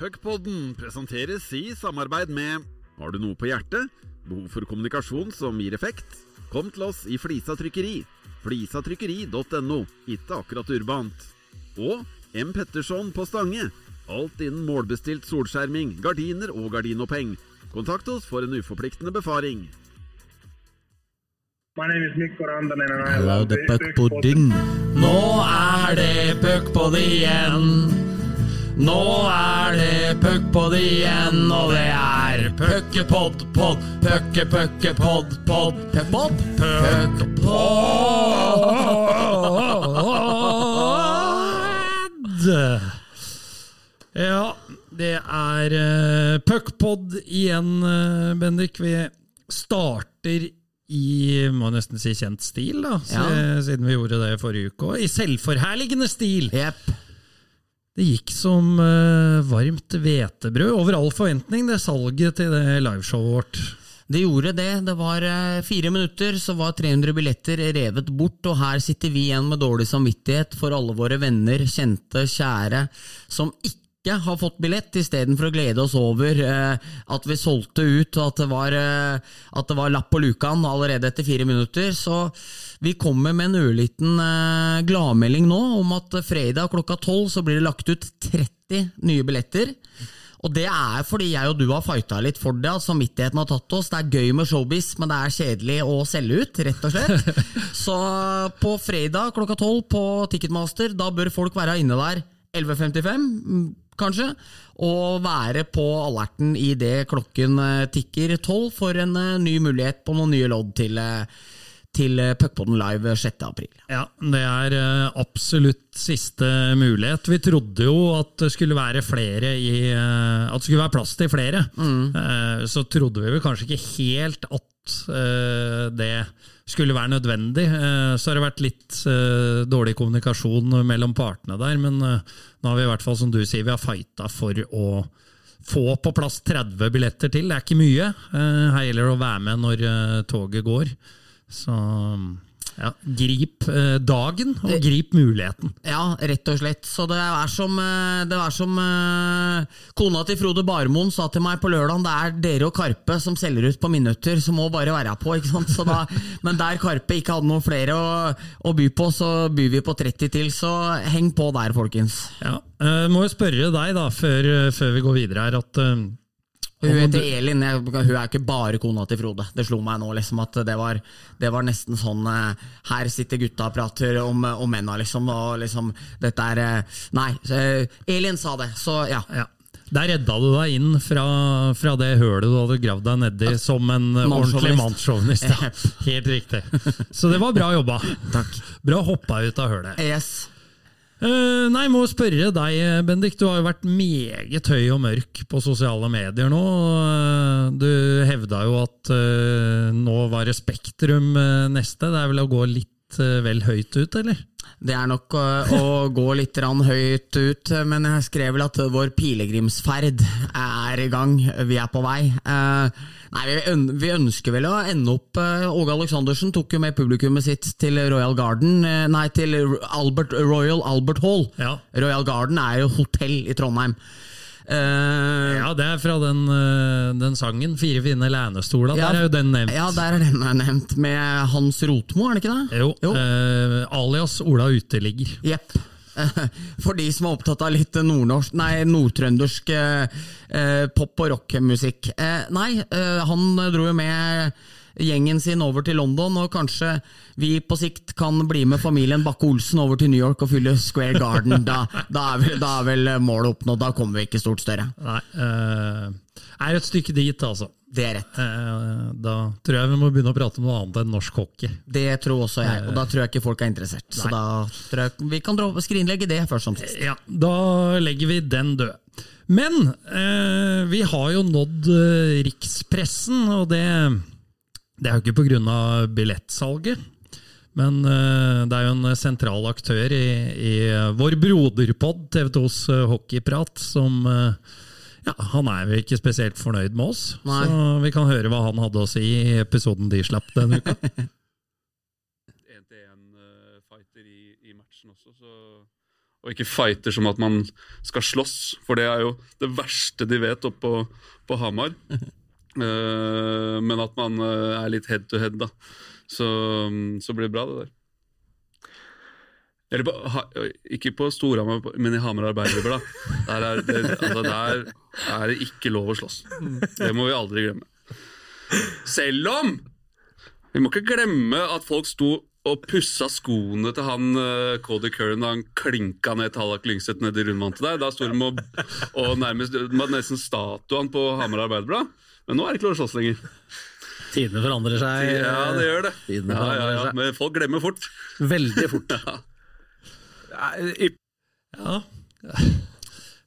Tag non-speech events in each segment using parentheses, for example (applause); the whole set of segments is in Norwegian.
Puckpodden presenteres i samarbeid med Har du noe på hjertet? Behov for kommunikasjon som gir effekt? Kom til oss i Flisa trykkeri. Flisatrykkeri.no. Ikke akkurat urbant. Og M. Petterson på Stange. Alt innen målbestilt solskjerming, gardiner og gardinoppheng. Kontakt oss for en uforpliktende befaring. My name is Mikko Rantanen and I Hello, the the puck pudding. Nå er det puckpod igjen. Nå er det puckpod igjen, og det er puckepod, pod, pucke, pucke, pod, pod, puckpod, puckpod. Ja, det er uh, puckpod igjen, uh, Bendik. Vi starter i må nesten si kjent stil, da, Ja. siden vi gjorde det forrige uke. òg. i selvforherligende stil! Jepp. Det gikk som uh, varmt hvetebrød over all forventning, det salget til det liveshowet vårt. Det gjorde det. Det var eh, fire minutter, så var 300 billetter revet bort, og her sitter vi igjen med dårlig samvittighet for alle våre venner, kjente, kjære, som ikke har fått billett, istedenfor å glede oss over eh, at vi solgte ut, og at det var, eh, at det var lapp på lukan allerede etter fire minutter. Så vi kommer med en ørliten eh, gladmelding nå om at fredag klokka tolv så blir det lagt ut 30 nye billetter. Og det er fordi jeg og du har fighta litt for det. at Samvittigheten har tatt oss. Det er gøy med showbiz, men det er kjedelig å selge ut, rett og slett. (laughs) Så på fredag klokka tolv på Ticketmaster, da bør folk være inne der 11.55, mm, kanskje. Og være på alerten idet klokken eh, tikker tolv for en eh, ny mulighet på noen nye lodd til, eh, til eh, Puckpodden Live 6. april. Ja, det er eh, absolutt siste mulighet. Vi trodde jo at det skulle være flere i eh, At det skulle være plass til flere. Mm. Så trodde vi vel kanskje ikke helt at eh, det skulle være nødvendig. Eh, Så har det vært litt eh, dårlig kommunikasjon mellom partene der, men eh, nå har vi i hvert fall, som du sier, vi har fighta for å få på plass 30 billetter til. Det er ikke mye. Eh, Her gjelder det å være med når eh, toget går. Så ja, grip eh, dagen, og grip muligheten. Ja, rett og slett. Så det er som, eh, det er som eh, kona til Frode Barmoen sa til meg på lørdag, det er dere og Karpe som selger ut på minutter, så må bare være på. ikke sant? Så da, (laughs) men der Karpe ikke hadde noen flere å, å by på, så byr vi på 30 til. Så heng på der, folkens. Ja, eh, må jo spørre deg, da, før, før vi går videre her, at Hun heter Elin, hun er ikke bare kona til Frode. Det slo meg nå liksom at det var, det var nesten sånn eh, Her sitter gutta og prater om, om menna, liksom, og liksom Dette er eh, Nei, eh, Elin sa det, så ja. ja. Der redda du deg inn fra, fra det hølet du hadde gravd deg nedi som en eh, ordentlig mannssjåvinist. (laughs) Helt riktig. Så det var bra jobba. Takk. Bra hoppa ut av hølet. Yes. Eh, nei, må spørre deg, Bendik. Du har jo vært meget høy og mørk på sosiale medier nå. Eh, Du hevda jo at uh, nå var det Spektrum neste. Det er vel å gå litt vel høyt ut, eller? Det er nok å, å (laughs) gå litt høyt ut, men jeg skrev vel at vår pilegrimsferd er i gang. Vi er på vei. Eh, nei, vi, vi ønsker vel å ende opp øh, Åge Aleksandersen tok jo med publikummet sitt til Royal Garden eh, Nei, til Albert, Royal Albert Hall. Ja. Royal Garden er jo hotell i Trondheim. Eh, Ja, det er fra den, eh, den sangen 'Fire fine lænestola'. Ja. Der er jo den nevnt. Ja, der er den er nevnt, med Hans Rotmo, er det ikke det? Jo, eh, alias Ola Uteligger. Jepp. (laughs) For de som er opptatt av litt nordnorsk, nei, nordtrøndersk pop- og rockmusikk. Eh, nei, han dro jo med gjengen sin over til London, og kanskje vi på sikt kan bli med familien Bakke-Olsen over til New York og fylle Square Garden. Da, da, er, vel, da er vel målet oppnådd, da kommer vi ikke stort større. Nei, uh, er et stykke dit, altså. Det er rett. Eh, da tror jeg vi må begynne å prate om noe annet enn norsk hockey. Det tror også jeg, og da tror jeg ikke folk er interessert. Så da tror jeg vi kan skrinlegge det først som sist. Ja, da legger vi den død. Men eh, vi har jo nådd eh, rikspressen, og det, det er jo ikke pga. billettsalget. Men eh, det er jo en sentral aktør i, i vår broderpod, TV 2s eh, hockeyprat, som eh, ja, Han er jo ikke spesielt fornøyd med oss, Nei. så vi kan høre hva han hadde å si i episoden de slapp denne uka. (laughs) 1-1-fighter i, i matchen også, så og ikke fighter som at man skal slåss. For det er jo det verste de vet oppe på, på Hamar. (laughs) Eh, men at man eh, er litt head to head, da. Så, så blir det bra, det der. Eller på, ikke på Storhamar, men i Hamar Arbeiderblad. Der, er det, altså der er det ikke lov å slåss. Det må vi aldri glemme. Selv om Vi må ikke glemme at folk sto og pussa skoene til han uh, Cody Curran da han klinka ned Tallak Lyngseth nedi rundvantet der. Da sto de og, og nærmest nesten statuen på Hamar Arbeiderblad. Men nå er det ikke lov å slåss lenger. Tidene forandrer seg. Ja, det gjør det. Ja, ja, ja. Men folk glemmer fort. Veldig fort. (laughs) Ja.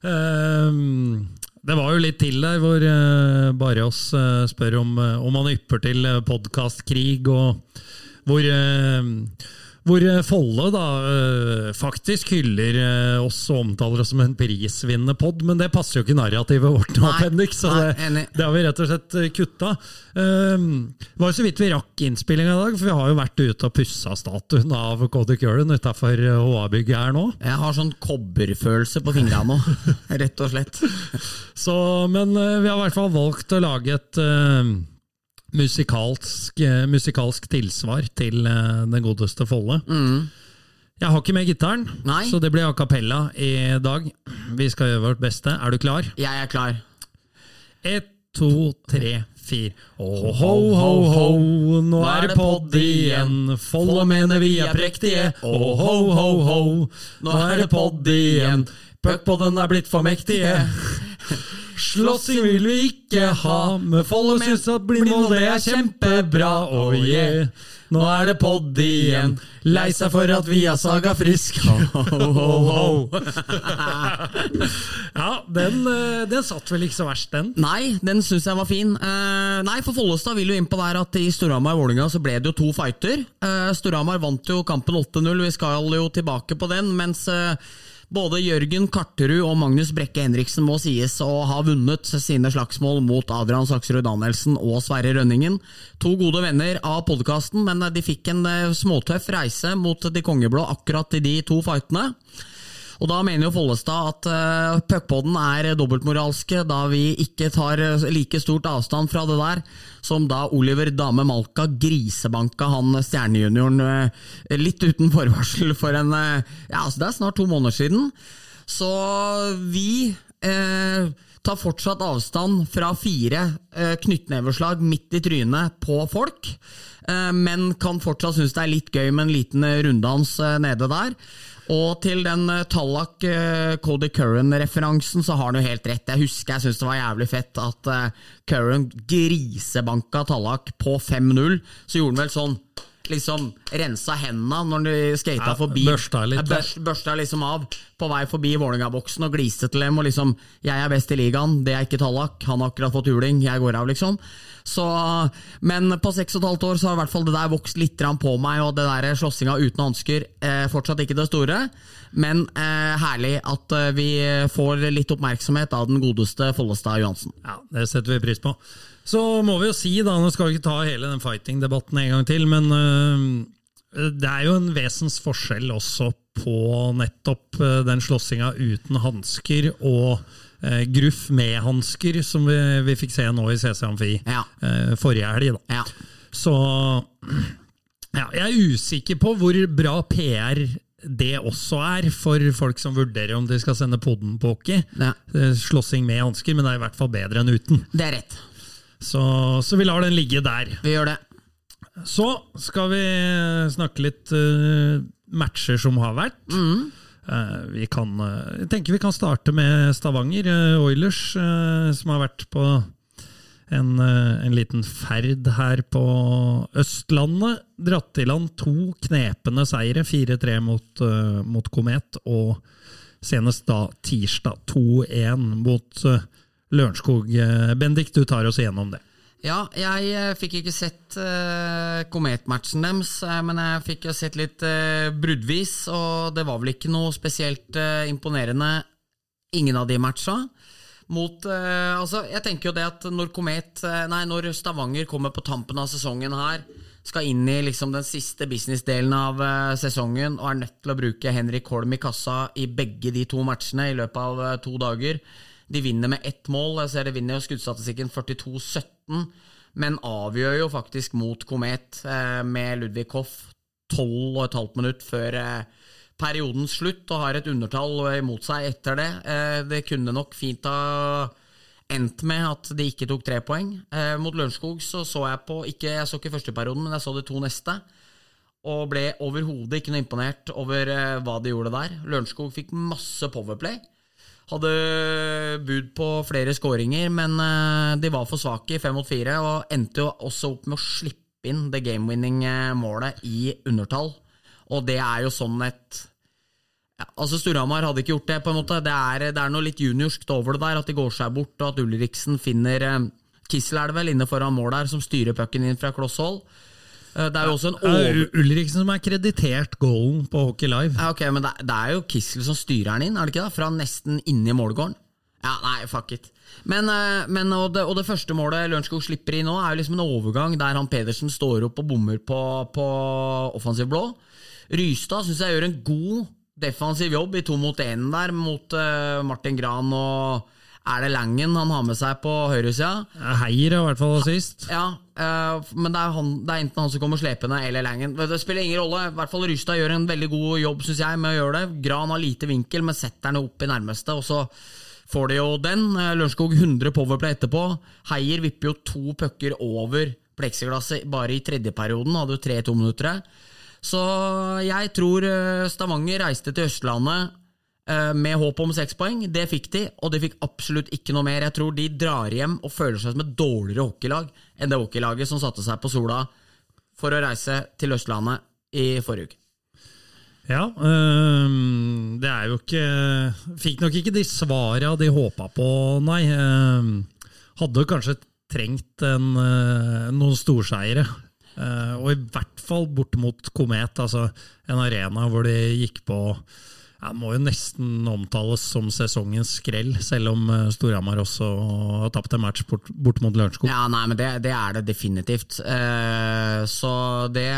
Um, det var jo litt til der hvor uh, oss uh, spør om, uh, om han ypper til podkastkrig, og hvor uh, hvor eh, Folle da eh, faktisk hyller eh, oss og omtaler oss som en prisvinnende pod, men det passer jo ikke narrativet vårt nå, Bendik, så det, det har vi rett og slett kutta. Um, det var jo så vidt vi rakk innspillinga i dag, for vi har jo vært ute og pussa statuen av Cody Curran utafor HA-bygget her nå. Jeg har sånn kobberfølelse på fingrene nå, (laughs) rett og slett. Så, men vi har i hvert fall valgt å lage et musikalsk, eh, musikalsk tilsvar til eh, den godeste Folle. Jeg har ikke med gitaren, Nei. så det blir a cappella i dag. Vi skal gjøre vårt beste. Er du klar? Jeg er klar. Ett, to, tre, fire. Ho, ho, ho, ho, nå er det podd igjen. Folde mener vi er prektige. Ho, ho, ho, ho, nå er det podd igjen. Puckpodden er blitt for mektige. (laughs) Slåssing vil vi ikke ha, men Folle syns at blindmål det er kjempebra. Oh yeah. Nå er det podd igjen. Lei seg for at vi har saga frisk. (laughs) Ho, ho, ho, ho. (laughs) (laughs) ja, den, eh, den satt vel ikke så verst, den. Nei, den syns jeg var fin. Uh, nei, for Follestad vil jo inn på der at i Storhamar-Vålinga så ble det jo to fighter. Uh, Storhamar vant jo kampen 8-0, vi skal jo tilbake på den. Mens eh, både Jørgen Karterud og Magnus Brekke Henriksen må sies å ha vunnet sine slagsmål mot Adrian Saksrud Danielsen og Sverre Rønningen. To gode venner av podkasten, men de fikk en eh, småtøff reise mot de kongeblå akkurat i de to fightene. Og da mener jo Follestad at uh, puckpodden er dobbeltmoralske, da vi ikke tar eh, like stort avstand fra det der, som da Oliver Dame Malka grisebanka han stjernejunioren uh, litt uten forvarsel for en uh, Ja, altså det er snart to måneder siden. Så vi uh, tar fortsatt avstand fra fire eh, knyttneveslag midt i trynet på folk, eh, men kan fortsatt synes det er litt gøy med en liten eh, runddans eh, nede der. Og til den eh, Tallak eh, Cody Curran-referansen, så har han jo helt rett. Jeg husker jeg syntes det var jævlig fett at eh, Curran grisebanka Tallak på 5-0. Så gjorde han vel sånn Liksom rensa hendene når du skata Ja, forbi. børsta litt, Ja, børs, børsta liksom av på vei forbi Vålerenga-boksen og gliste til dem. Og liksom 'Jeg er best i ligaen, det er ikke Tallak. Han har akkurat fått juling, jeg går av', liksom. Så, men på seks og et halvt år så har i hvert fall det der vokst litt på meg, og det der slåssinga uten hansker eh, fortsatt ikke det store. Men eh, herlig at eh, vi får litt oppmerksomhet av den godeste Follestad Johansen. Ja, Det setter vi pris på. Så må vi jo si, da, nå skal vi ikke ta hele den fighting-debatten en gang til, men uh, det er jo en vesensforskjell også på nettopp uh, den slåssinga uten hansker og uh, gruff med hansker, som vi, vi fikk se nå i CC Amfi Ja. forrige helg. da. Ja. Så ja, jeg er usikker på hvor bra PR det også er for folk som vurderer om de skal sende poden på hockey. Ja. Slåssing med hansker, men det er i hvert fall bedre enn uten. Det er rett. Så, så vi lar den ligge der. Vi gjør det. Så skal vi snakke litt uh, matcher som har vært. Eh, vi kan, uh, jeg tenker vi kan starte med Stavanger uh, Oilers, som har vært på en, en liten ferd her på Østlandet. Dratt i land to knepende seire, 4-3 mot, mot Komet, og senest da tirsdag 2-1 mot uh, Lørenskog. Eh, Bendik, du tar oss igjennom det. Ja, jeg eh, fikk ikke sett uh, kometmatchen deres, men jeg fikk jo sett litt uh, bruddvis, og det var vel ikke noe spesielt uh, imponerende ingen av de matcha. Mot Altså, jeg tenker jo det at når Komet Nei, når Stavanger kommer på tampen av sesongen her, skal inn i liksom den siste businessdelen av sesongen og er nødt til å bruke Henrik Holm i kassa i begge de to matchene i løpet av to dager. De vinner med ett mål. Jeg ser De vinner jo skuddstatistikken 42-17, men avgjør jo faktisk mot Komet eh, med Ludvig Hoff 12,5 minutt før eh, periodens slutt, og har et undertall imot seg etter det. Eh, det kunne nok fint ha endt med at de ikke tok tre poeng. Eh, mot Lørenskog så, så jeg på ikke, Jeg så ikke første perioden, men jeg så de to neste. Og ble overhodet ikke noe imponert over eh, hva de gjorde der. Lørenskog fikk masse powerplay. Hadde bud på flere skåringer, men eh, de var for svake i fem mot fire, og endte jo også opp med å slippe inn det game-winning-målet i undertall. Og det er jo sånn et ja, altså Storhamar hadde ikke gjort det. på en måte Det er, det er noe litt juniorskt over det der, at de går seg bort, og at Ulriksen finner eh, Kissel er det vel inne foran mål der, som styrer pucken inn fra kloss hold. Eh, det er jo også en er over... Ulriksen som er kreditert goalen på Hockey Live. Ja, ok, Men det, det er jo Kissel som styrer den inn, er det ikke da? Fra nesten inni målgården. Ja, nei, fuck it. Men, eh, men og, det, og det første målet Lørenskog slipper i nå, er jo liksom en overgang der han Pedersen står opp og bommer på, på offensiv blå. Rystad syns jeg gjør en god defensiv jobb i to mot én der, mot uh, Martin Gran og er det Langen han har med seg på høyresida? Heier i hvert fall sist. Ja, men det er, han, det er enten han som kommer slepende, eller Langen. Det spiller ingen rolle. I hvert fall Rystad gjør en veldig god jobb synes jeg, med å gjøre det. Gran har lite vinkel, men setter den opp i nærmeste. Og så får de jo den. Eh, Lørenskog 100 powerplay etterpå. Heier vipper jo to pucker over pleksiglasset bare i tredje perioden. Hadde jo tre tominuttere. Så jeg tror eh, Stavanger reiste til Østlandet eh, med håp om seks poeng. Det fikk de, og de fikk absolutt ikke noe mer. Jeg tror de drar hjem og føler seg som et dårligere hockeylag enn det hockeylaget som satte seg på sola for å reise til Østlandet i forrige uke. Ja, øh, det er jo ikke Fikk nok ikke de svara de håpa på, nei. Øh, hadde kanskje trengt en, øh, noen storseiere. Eh, og i hvert fall bort mot Komet, altså en arena hvor de gikk på ja, Må jo nesten omtales som sesongens skrell, selv om eh, Storhamar også har tapt en match bort, bort mot Lørenskog. Ja, nei, men det, det er det definitivt. Eh, så det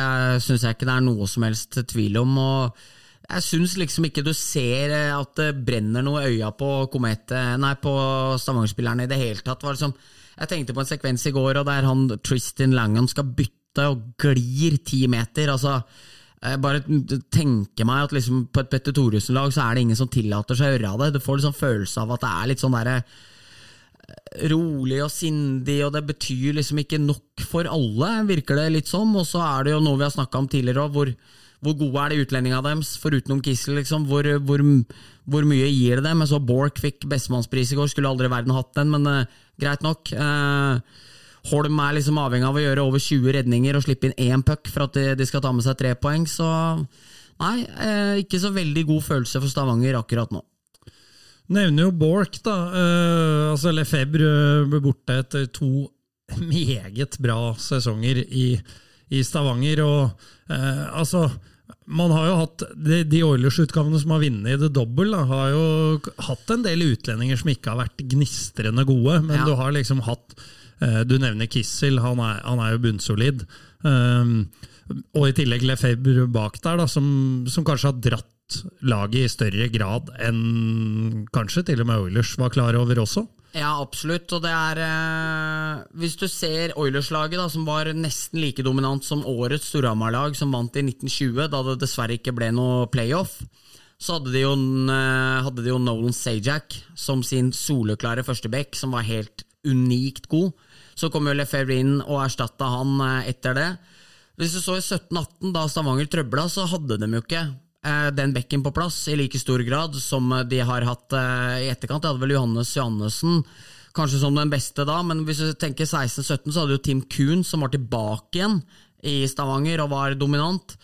syns jeg ikke det er noe som helst tvil om. og jeg syns liksom ikke du ser eh, at det brenner noe øya på Komete, nei, på Stavanger-spillerne i det hele tatt. Liksom, jeg tenkte på en sekvens i går og der han Tristan Langham skal bytte og glir ti meter. altså jeg bare tenker meg at liksom på et Petter Thoresen-lag så er det ingen som tillater seg å gjøre det. Du får liksom følelse av at det er litt sånn derre rolig og sindig, og det betyr liksom ikke nok for alle, virker det litt som. Og så er det jo noe vi har snakka om tidligere òg, hvor, hvor gode er de utlendinga deres, forutenom Kissel, liksom. Hvor, hvor, hvor mye gir det dem? Jeg så Borch fikk bestemannspris i går, skulle aldri i verden hatt den, men uh, greit nok. Uh, Holm er liksom avhengig av å gjøre over 20 redninger og slippe inn én puck for at de, skal ta med seg tre poeng, så nei, uh, ikke så veldig god følelse for Stavanger akkurat nå. Nevner jo Borch, da. Uh, altså Lefebvre ble borte etter to meget bra sesonger i, i Stavanger. Og eh, altså man har jo hatt, De, de Oilers-utgavene som har vunnet i det dobbel, da, har jo hatt en del utlendinger som ikke har vært gnistrende gode, men Ja. du har liksom hatt Du nevner Kissel, han er, han er jo bunnsolid. Um, og i tillegg Lefebvre bak der, da, som, som kanskje har dratt laget i større grad enn kanskje til og med Oilers var klar over også. Ja, absolutt. Og det er eh, Hvis du ser Oilers-laget, som var nesten like dominant som årets Storhamar-lag, som vant i 1920, da det dessverre ikke ble noe playoff, så hadde de jo, eh, hadde de jo Nolan Sajak som sin soleklare førsteback, som var helt unikt god. Så kom jo Lefebvre inn og erstatta han eh, etter det. Hvis du så i 17-18, da Stavanger trøbla, så hadde de jo ikke eh, den bekken på plass i like stor grad som de har hatt eh, i etterkant. De hadde vel Johannes Johannessen kanskje som den beste da, men hvis du tenker 16-17, så hadde jo Tim Kuhn som var tilbake igjen i Stavanger og var dominant.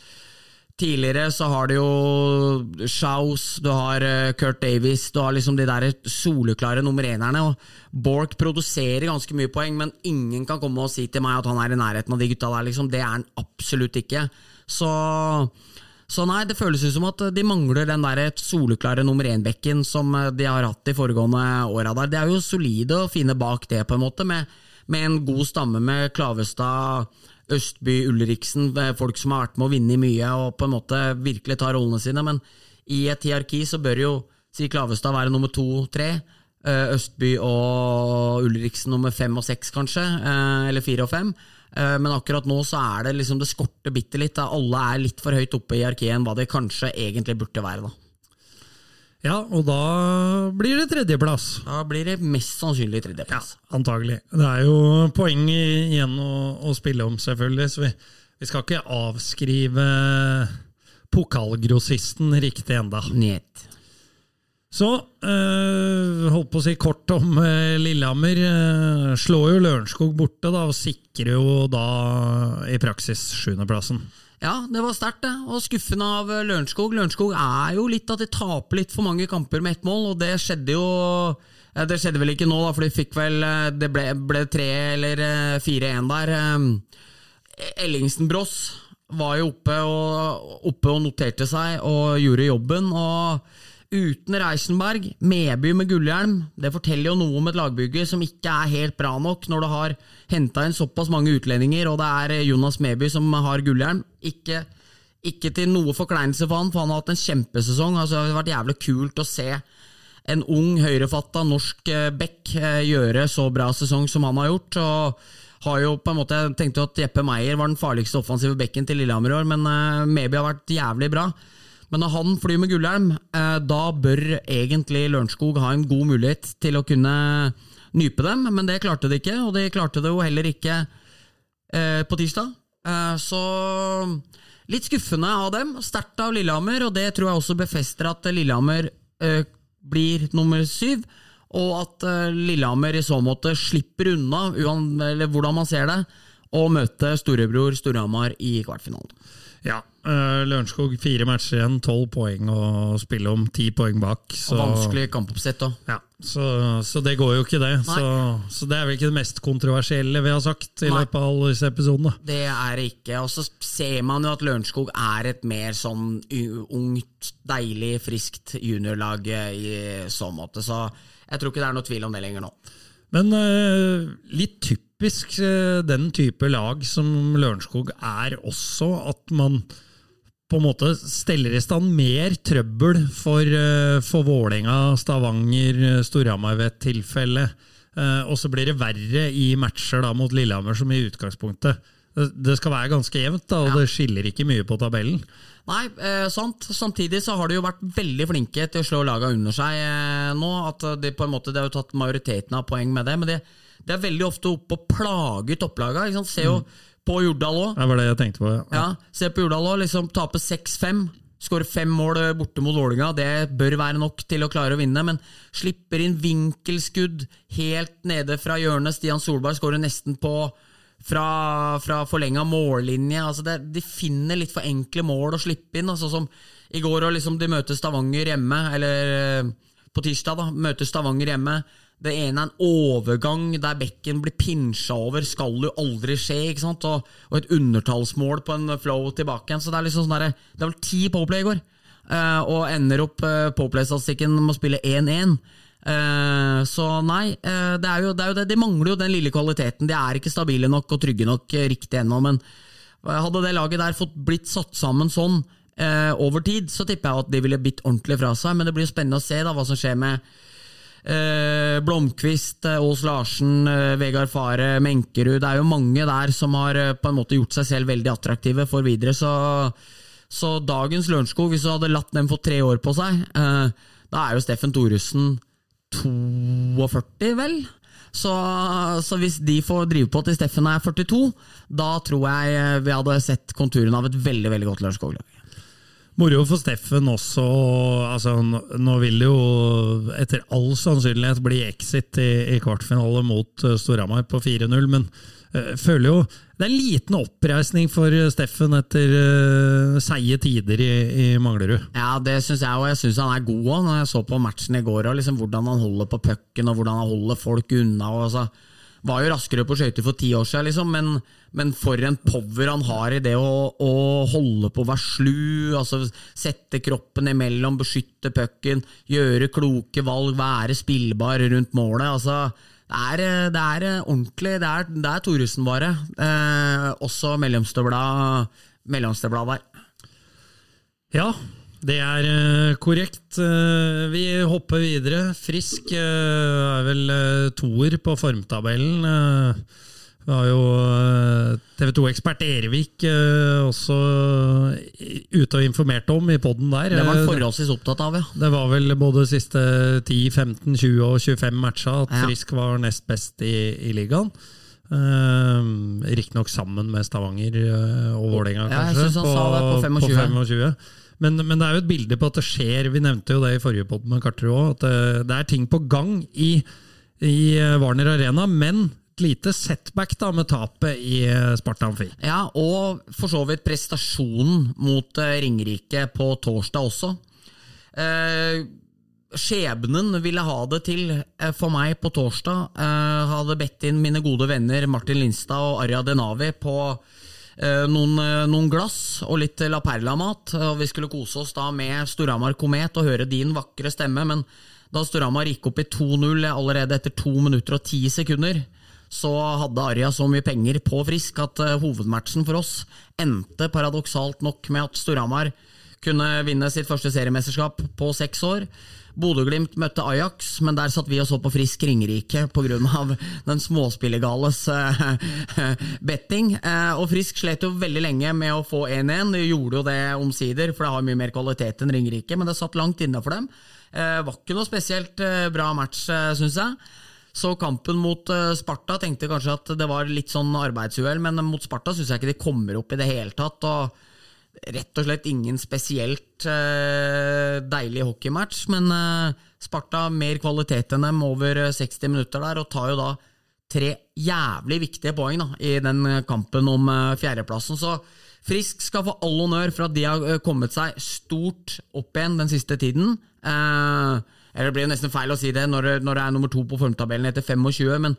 Tidligere så har du jo Shaus, du har eh, Kurt Davies, du har liksom de der soleklare nummer enerne. og Borch produserer ganske mye poeng, men ingen kan komme og si til meg at han er i nærheten av de gutta der. liksom. Det er han absolutt ikke. Så, så nei, det føles ut som at de mangler den der soleklare nummer én-bekken som eh, de har hatt de foregående åra der. De er jo solide og fine bak det, på en måte, med, med en god stamme med Klavestad, Østby, Ulriksen, folk som har vært med å vinne mye og på en måte virkelig tar rollene sine. Men i et hierarki så bør jo si Klavestad være nummer to-tre. Eh, Østby og Ulriksen nummer fem og seks, kanskje. eh, Eller fire og fem. Eh, Men akkurat nå så er det liksom det skorter bitte litt. da. Alle er litt for høyt oppe i hierarkiet enn hva det kanskje egentlig burde være. da. Ja, og da blir det tredjeplass. Da blir det mest sannsynlig tredjeplass. Antagelig. Det er jo poeng igjen å, å spille om, selvfølgelig, så vi, vi skal ikke avskrive pokalgrossisten riktig enda. Njet. Så øh, holdt på å si kort om øh, Lillehammer. Øh, slår jo Lørenskog borte da, og sikrer jo da i praksis sjuendeplassen. Ja, det var sterkt, det. Og skuffende av Lørenskog. Lørenskog er jo litt at de taper litt for mange kamper med ett mål, og det skjedde jo Det skjedde vel ikke nå, da, for de fikk vel Det ble, ble tre eller fire-én der. Ellingsen Bross var jo oppe og, oppe og noterte seg og gjorde jobben. og Uten Reisenberg, Medby med gullhjelm, det forteller jo noe om et lagbygge som ikke er helt bra nok når du har henta inn såpass mange utlendinger, og det er Jonas Medby som har gullhjelm. Ikke, ikke til noe forkleinelse for han, for han har hatt en kjempesesong. Altså, det har vært jævlig kult å se en ung, høyrefatta norsk eh, back eh, gjøre så bra sesong som han har gjort. og har jo på en måte, Jeg tenkte jo at Jeppe Meyer var den farligste offensive bekken til Lillehammer i år, men Medby har vært jævlig bra. Men når han flyr med gullhjelm, eh, da bør egentlig Lørenskog ha en god mulighet til å kunne nype dem, men det klarte de ikke, og de klarte det jo heller ikke eh, på tirsdag. Eh, så litt skuffende av dem, sterkt av Lillehammer, og det tror jeg også befester at Lillehammer eh, blir nummer syv. Og at eh, Lillehammer i så måte slipper unna, eller hvordan man ser det, å møte storebror Storhamar i kvartfinalen. Ja, uh, Lørenskog fire matcher igjen, tolv poeng å spille om, ti poeng bak. Så, Og vanskelig kampoppsett òg. Ja, så, så det går jo ikke, det. Så, så det er vel ikke det mest kontroversielle vi har sagt i Nei. løpet av alle disse episodene. Det er det ikke. Og så ser man jo at Lørenskog er et mer sånn ungt, deilig, friskt juniorlag i så måte. Så jeg tror ikke det er noe tvil om det lenger nå. Men uh, litt typisk eh, den type lag som Lørenskog er også, at man på en måte steller i stand mer trøbbel for, uh, for Vålerenga, Stavanger, eh, Storhamar ved et tilfelle. Eh, og så blir det verre i matcher da mot Lillehammer, som i utgangspunktet det, det skal være ganske jevnt, da, og det skiller ikke mye på tabellen. Nei, eh, sant. Samtidig så har de jo vært veldig flinke til å slå laga under seg eh, nå. At de på en måte, de har jo tatt majoriteten av poeng med det, men de, de er veldig ofte oppe og plager topplaga. Ikke sant? Se jo på Jordal òg. Det var det jeg tenkte på. Ja. Ja, se på Jordal òg. Liksom, tape 6-5. Skåre fem mål borte mot Vålerenga. det bør være nok til å klare å vinne. Men slipper inn vinkelskudd helt nede fra hjørnet. Stian Solberg skårer nesten på fra, fra forlenga mållinje. Altså det, de finner litt for enkle mål å slippe inn. Altså som i går, og liksom de møter Stavanger hjemme, eller eh, på tirsdag, da, møter Stavanger hjemme. Det ene er en overgang der bekken blir pinsja over, skal jo aldri skje. ikke sant? Og, og et undertallsmål på en flow tilbake igjen. Så det er liksom sånn der, det var ti Poplay i går, uh, og ender opp uh, Poplay-statistikken med å spille 1-1. Uh, så nei, uh, det er, jo, det er jo det. De mangler jo den lille kvaliteten. De er ikke stabile nok og trygge nok eh, riktig ennå. Men hadde det laget der fått blitt satt sammen sånn eh, over tid, så tipper jeg at de ville bitt ordentlig fra seg. Men det blir jo spennende å se da hva som skjer med Eh, Blomkvist, eh, Ås Larsen, eh, Vegard Fare, Menkerud. Det er jo mange der som har eh, på en måte gjort seg selv veldig attraktive for videre. Så, så dagens Lørenskog, hvis du hadde latt dem få tre år på seg, eh, da er jo Steffen Thoresen 42, vel? Så, så hvis de får drive på til Steffen er 42, da tror jeg eh, vi hadde sett konturene av et veldig veldig godt Lørenskog-lag. Moro for Steffen også. Altså, nå vil det jo etter all sannsynlighet bli exit i, i kvartfinale mot uh, Storhamar på 4-0, men uh, føler jo det er en liten oppreisning for Steffen etter uh, seige tider i, i Manglerud. Ja, det syns jeg, og jeg syns han er god òg. Når jeg så på matchen i går, og liksom hvordan han holder på pucken, og hvordan han holder folk unna. Og så var jo raskere på skøyter for ti år siden, liksom, men, men for en power han har i det å, å holde på å være slu, altså sette kroppen imellom, beskytte pucken, gjøre kloke valg, være spillbar rundt målet. altså Det er, det er ordentlig. Det er, det er Thoresen, bare. Eh, også mellomstøvla, mellomstøvla der. Ja, det er eh, korrekt. Eh, vi hopper videre. Frisk eh, er vel toer på formtabellen. Vi har jo TV 2-ekspert Erevik eh, også ute og informerte om i poden der. Det var han forholdsvis opptatt av, ja. det var vel både siste 10, 15, 20 og 25 matcha at Frisk var nest best i, i ligaen. Riktignok sammen med Stavanger og Vålerenga, Ja, jeg kanskje. synes han sa det på 25. 25. Men, men det er jo et bilde på at det skjer, vi nevnte jo det i forrige podd med Karterud òg, at det, det er ting på gang i, i eh, Warner Arena, men et lite setback da med tapet i eh, Sparta Amfi. Ja, og for så vidt prestasjonen mot eh, Ringerike på torsdag også. Eh, skjebnen ville ha det til eh, for meg på torsdag. Eh, hadde bedt inn mine gode venner Martin Linstad og Arja Denavi på eh, noen, eh, noen glass og litt La Perla-mat. Og vi skulle kose oss da med Storhamar Komet og høre din vakre stemme. Men da Storhamar gikk opp i 2-0 allerede etter 2 minutter og 10 sekunder, så hadde Arja så mye penger på Frisk at eh, hovedmatchen for oss endte paradoksalt nok med at Storhamar kunne vinne sitt første seriemesterskap på seks år. Bodø-Glimt møtte Ajax, men der satt vi og så på Frisk Ringerike pga. den småspillegales eh, (laughs) betting. Eh, og Frisk slet jo veldig lenge med å få 1-1. De gjorde jo det omsider, for det har mye mer kvalitet enn Ringerike, men det satt langt inne for dem. Det var ikke noe spesielt eh, bra match, syns jeg. Så kampen mot eh, Sparta tenkte kanskje at det var litt sånn arbeidsuhell, men mot Sparta syns jeg ikke de kommer opp i det hele tatt. og Rett og slett ingen spesielt eh, deilig hockeymatch, men eh, Sparta mer kvalitet enn dem over eh, 60 minutter der, og tar jo da tre jævlig viktige poeng da, i den eh, kampen om eh, fjerdeplassen. Så Frisk skal få all honnør for at de har eh, kommet seg stort opp igjen den siste tiden. Eh, eller det blir nesten feil å si det når, når det er nummer to på formtabellen etter 25, men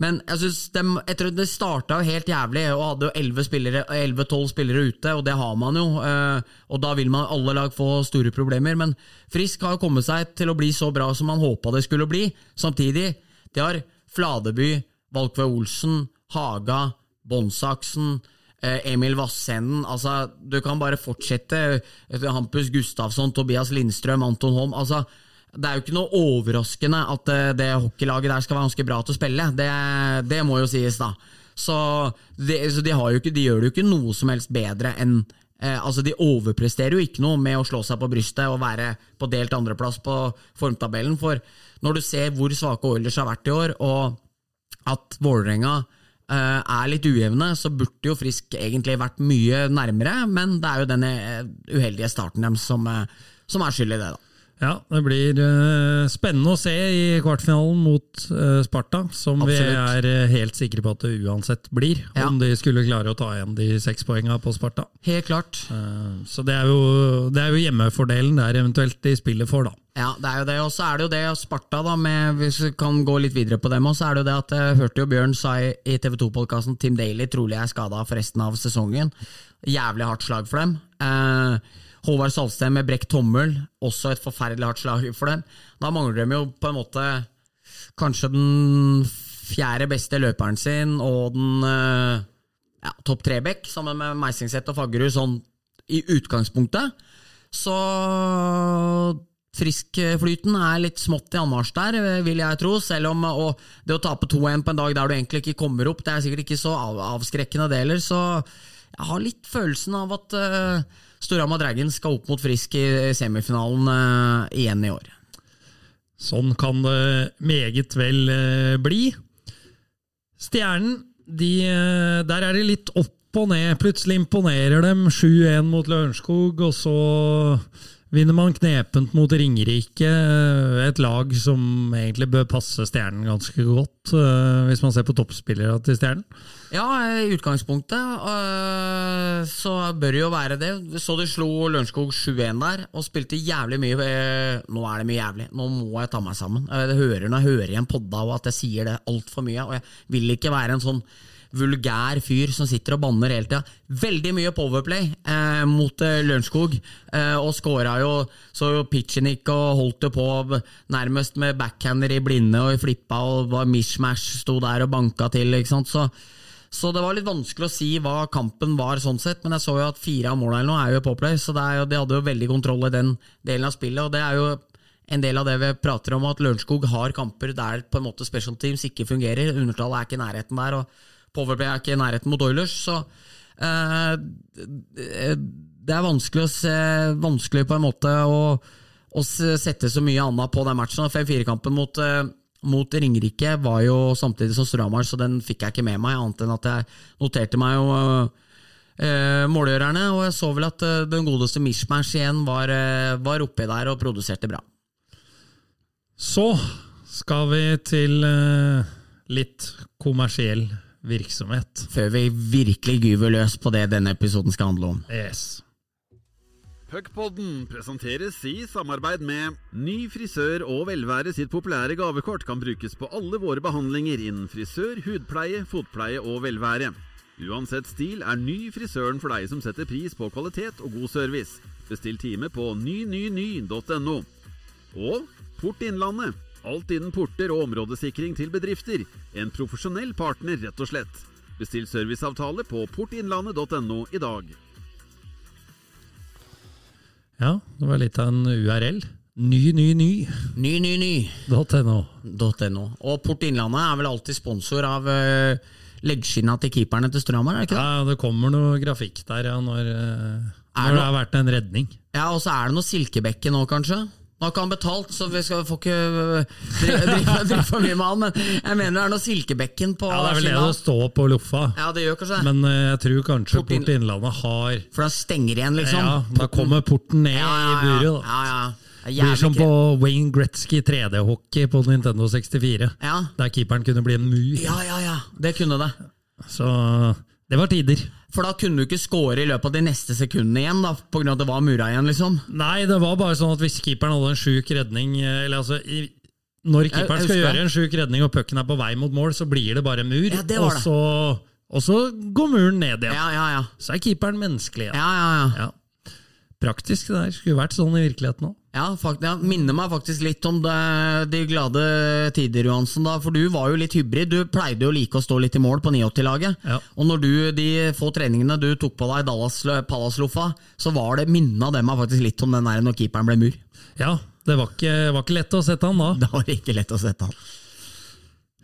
men jeg synes de, etter, det starta helt jævlig, og hadde jo 11 spillere, 11-12 spillere ute, og det har man jo. Eh, og da vil man alle lag få store problemer. Men Frisk har jo kommet seg til å bli så bra som man håpa det skulle bli. Samtidig, de har Fladeby, Valkve Olsen, Haga, Båndsaksen, eh, Emil Vassenden. Altså, du kan bare fortsette. Hampus Gustavsson, Tobias Lindstrøm, Anton Holm. altså det er jo ikke noe overraskende at eh, det hockeylaget der skal være ganske bra til å spille. Det, det må jo sies, da. Så, det, så de, ikke, de gjør det jo ikke noe som helst bedre enn eh, Altså, de overpresterer jo ikke noe med å slå seg på brystet og være på delt andreplass på formtabellen. For når du ser hvor svake Oilers har vært i år, og at Vålerenga eh, er litt ujevne, så burde jo Frisk egentlig vært mye nærmere, men det er jo den eh, uheldige starten deres som, eh, som er skyld i det, da. Ja, det blir uh, spennende å se i kvartfinalen mot uh, Sparta, som vi er eh, helt sikre på at det uansett blir, Ja. om de skulle klare å ta igjen de seks poengene på Sparta. Helt klart. Uh, så det er, jo, det er jo hjemmefordelen der eventuelt de spiller for, da. Ja, det er jo det. Og så er det jo det Sparta, da, med, hvis vi kan gå litt videre på dem, òg, så er det jo det at jeg hørte jo Bjørn sa i, i TV 2-podkasten Tim Daly trolig er skada for resten av sesongen. Jævlig hardt slag for dem. Eh, Håvard Salsten med brekt tommel, også et forferdelig hardt slag for dem. Da mangler de jo på en måte kanskje den fjerde beste løperen sin og den eh, ja, topp tre-back, sammen med Meisingseth og Faggerud, sånn i utgangspunktet. Så friskflyten er litt smått i anmarsj der, vil jeg tro. Selv om det å tape 2-1 på en dag der du egentlig ikke kommer opp, det er sikkert ikke så avskrekkende det heller. Så jeg har litt følelsen av at uh, Storhamar Dragons skal opp mot Frisk i semifinalen eh, igjen i år. Sånn kan det meget vel eh, bli. Stjernen, de, eh, der er det litt opp og ned. Plutselig imponerer dem 7-1 mot Lørenskog, og så vinner man knepent mot Ringerike. Et lag som egentlig bør passe Stjernen ganske godt, hvis man ser på toppspillere til Stjernen. Ja, i utgangspunktet øh, så bør det jo være det. Så de slo Lørenskog 7-1 der, og spilte jævlig mye øh, Nå er det mye jævlig, nå må jeg ta meg sammen. Jeg hører når jeg hører igjen podda og at jeg sier det altfor mye, og jeg vil ikke være en sånn vulgær fyr som sitter og banner hele tida. Veldig mye powerplay eh, mot eh, Lørenskog, eh, og scora jo så jo Pitchenik og holdt det på nærmest med backhander i blinde og flippa og var mishmash, sto der og banka til, ikke sant. Så, så det var litt vanskelig å si hva kampen var sånn sett, men jeg så jo at fire av målene eller er jo poplay, så jo, de hadde jo veldig kontroll i den delen av spillet, og det er jo en del av det vi prater om, at Lørenskog har kamper der på en måte special teams ikke fungerer. Undertallet er ikke i nærheten der, og Powerplay er ikke i nærheten mot Oilers. Så eh, det er vanskelig, å se, vanskelig på en måte å, å sette så mye annet på den matchen. 5-4-kampen mot, eh, mot Ringerike var jo samtidig som Storhamar, så den fikk jeg ikke med meg, annet enn at jeg noterte meg jo eh, målgjørerne, og jeg så vel at eh, den godeste Mishmash igjen var, eh, var oppi der og produserte bra. Så skal vi til eh, litt kommersiell virksomhet. Før vi virkelig gyver løs på det denne episoden skal handle om. Yes. Puckpodden presenteres i samarbeid med Ny frisør og velvære sitt populære gavekort kan brukes på alle våre behandlinger innen frisør, hudpleie, fotpleie og velvære. Uansett stil er Ny frisøren for deg som setter pris på kvalitet og god service. Bestill time på nynyny.no. Og Port Innlandet. Alt innen porter og områdesikring til bedrifter. En profesjonell partner, rett og slett. Bestill serviceavtale på portinnlandet.no i dag. Ja, det var litt av en URL. Ny, ny, ny. Ny, ny, ny. .no. .no. Og Port Innlandet er vel alltid sponsor av uh, leggskinna til keeperne til Strømmer? er det ikke det? Ja, det kommer noe grafikk der ja, når, Er når det- det har vært en redning. Ja, og så er det noe Silkebekken nå, kanskje? Nå har ikke han betalt, så vi skal får ikke øh, (laughs) drive, for mye med han, men jeg mener det er noe Silkebekken på Ja, Det er vel det å stå på loffa. Ja, det gjør kanskje. Men eh, jeg tror kanskje Port Inn- Innlandet har For den stenger igjen, liksom. Ja, da kommer porten ned ja, i ja, buret. ja, ja, ja. Det Blir som på Wayne Gretzky 3D-hockey på Nintendo 64. Ja. Der keeperen kunne bli en mur. ja, ja, ja. Det kunne det. Så det var tider. For da kunne du ikke score i løpet av de neste sekundene igjen, da, på grunn av at det var mura igjen, liksom. Nei, det var bare sånn at hvis keeperen hadde en sjuk redning eh, Eller altså i, Når keeperen skal gjøre en sjuk redning og pucken er på vei mot mål, så blir det bare mur. Ja, det var og, det. så, og så går muren ned igjen. Ja, ja, ja. Så er keeperen menneskelig igjen. Ja, ja, ja. Ja. Praktisk det der. Skulle vært sånn i virkeligheten òg. Ja, fakt, ja, minner meg faktisk litt om det, de glade tider, Johansen. da, For du var jo litt hybrid. Du pleide jo like å stå litt i mål på 89-laget. Ja. Og når du, de få treningene du tok på deg i Dallas Palace-loffa, så var det minna det meg faktisk litt om den der når keeperen ble mur. Ja, det var ikke, var ikke lett å sette han da. (laughs) Det var ikke lett å sette han.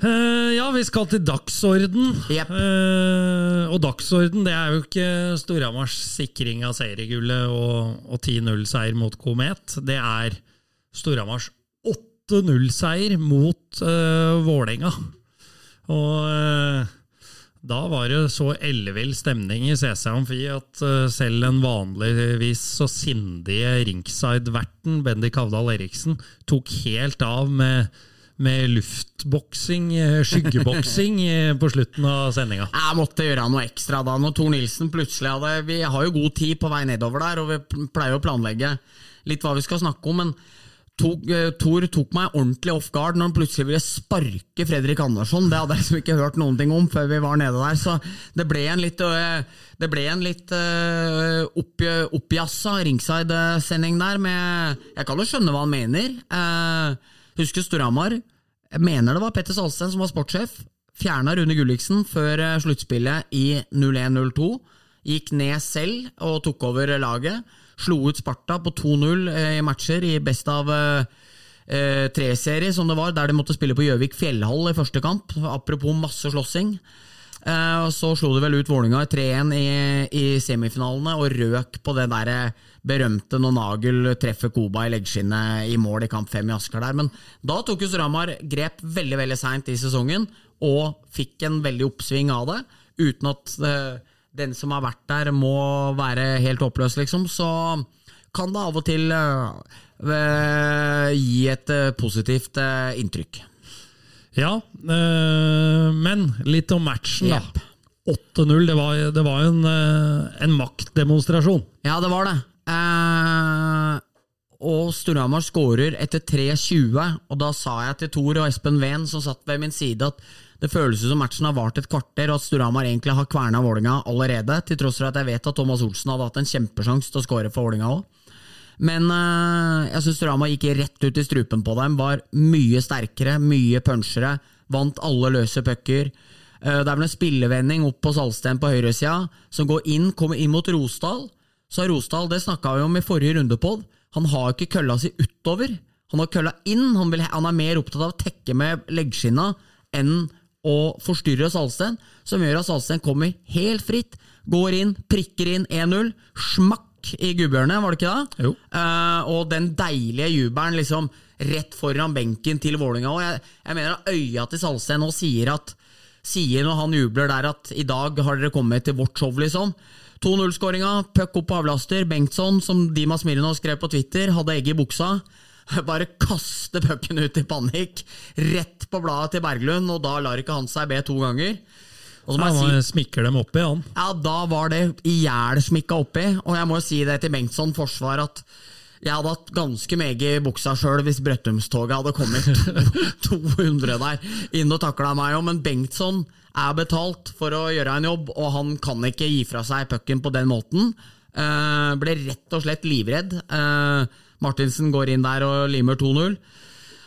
Eh, ja, vi skal til dagsorden. Yep. Uh, og dagsorden det er jo ikke Storhamars sikring av seriegullet og, og 10-0-seier mot Komet. Det er Storhamars 8-0-seier mot uh, Vålerenga. Og uh, da var det så ellevill stemning i CC Amfi at eh, selv den vanligvis så sindige ringside-verten Bendik Havdal Eriksen tok helt av med, med luftboksing, eh, skyggeboksing, (laughs) eh, på slutten av sendinga. Jeg måtte gjøre noe ekstra da, når Tor Nilsen plutselig hadde Vi har jo god tid på vei nedover der, og vi pleier å planlegge litt hva vi skal snakke om, men tok, eh, Tor tok meg ordentlig off guard når han plutselig ville sparke Fredrik Andersson. Det hadde jeg liksom ikke hørt noen ting om før vi var nede der, så det ble en litt det ble en litt opp, oppjassa ringside-sending der med Jeg kan jo skjønne hva han mener. Husker Storhamar? Jeg mener det var Petter Salsten som var sportssjef. Fjerna Rune Gulliksen før eh, sluttspillet i 01-02. Gikk ned selv og tok over laget. Slo ut Sparta på 2-0 eh, i matcher i best av eh, tre-serie, som det var, der de måtte spille på Gjøvik fjellhall i første kamp. Apropos masse slåssing. Og Så slo de vel ut Vålinga 3-1 i, i semifinalene og røk på det der eh, berømte når Nagel treffer Koba i leggskinnet i mål i kamp fem i Asker der. Men da tok jo Storhamar grep veldig veldig seint i sesongen og fikk en veldig oppsving av det, uten at uh, den som har vært der må være helt håpløs, liksom. Så kan det av og til uh, gi et positivt inntrykk. Ja, eh, men litt om matchen, da. Yep. 8-0, det var, det var en, eh, en maktdemonstrasjon. Ja, det var det. Eh, og Storhamar skårer etter 3.20. Og da sa jeg til Tor og Espen Ven, som satt ved min side, at det føles som matchen har vart et kvarter, og at Storhamar egentlig har kverna Vålinga allerede. Til tross for at jeg vet at Thomas Olsen hadde hatt en kjempesjanse til å skåre for Vålinga òg. Men uh, jeg syns Rama gikk rett ut i strupen på dem. Var mye sterkere, mye punchere. Vant alle løse pucker. Uh, Det er vel en spillevending opp på Salsten på høyresida, som går inn, kommer inn mot Rosdal. Så Rosdal, det snakka vi om i forrige runde på, han har ikke kølla si utover. Han har kølla inn, han, vil, han er mer opptatt av å tekke med leggskinna enn å forstyrre Salsten, som gjør at Salsten kommer helt fritt, går inn, prikker inn 1-0, smakk i gubbehjørnet, var det ikke det? Jo. Uh, og den deilige jubelen liksom rett foran benken til Vålinga. Og jeg, jeg mener at øya til Salsten nå sier at sier når han jubler der at i dag har dere kommet til vårt show, liksom. 2-0-skåringa, puck opp på avlaster. Bengtsson, som Dimas Milano skrev på Twitter, hadde egg i buksa. (laughs) Bare kaste pucken ut i panikk, rett på bladet til Berglund, og da lar ikke han seg be to ganger. Jeg si, smikker dem oppi, han. ja, da var det ihjelsmikka oppi, og jeg må jo si det til Bengtsson forsvar at jeg hadde hatt ganske meget i buksa sjøl hvis Brøttumstoget hadde kommet 200 (laughs) der inn og takla meg òg, men Bengtsson er betalt for å gjøre en jobb, og han kan ikke gi fra seg pucken på den måten. Uh, ble rett og slett livredd. Uh, Martinsen går inn der og limer 2-0.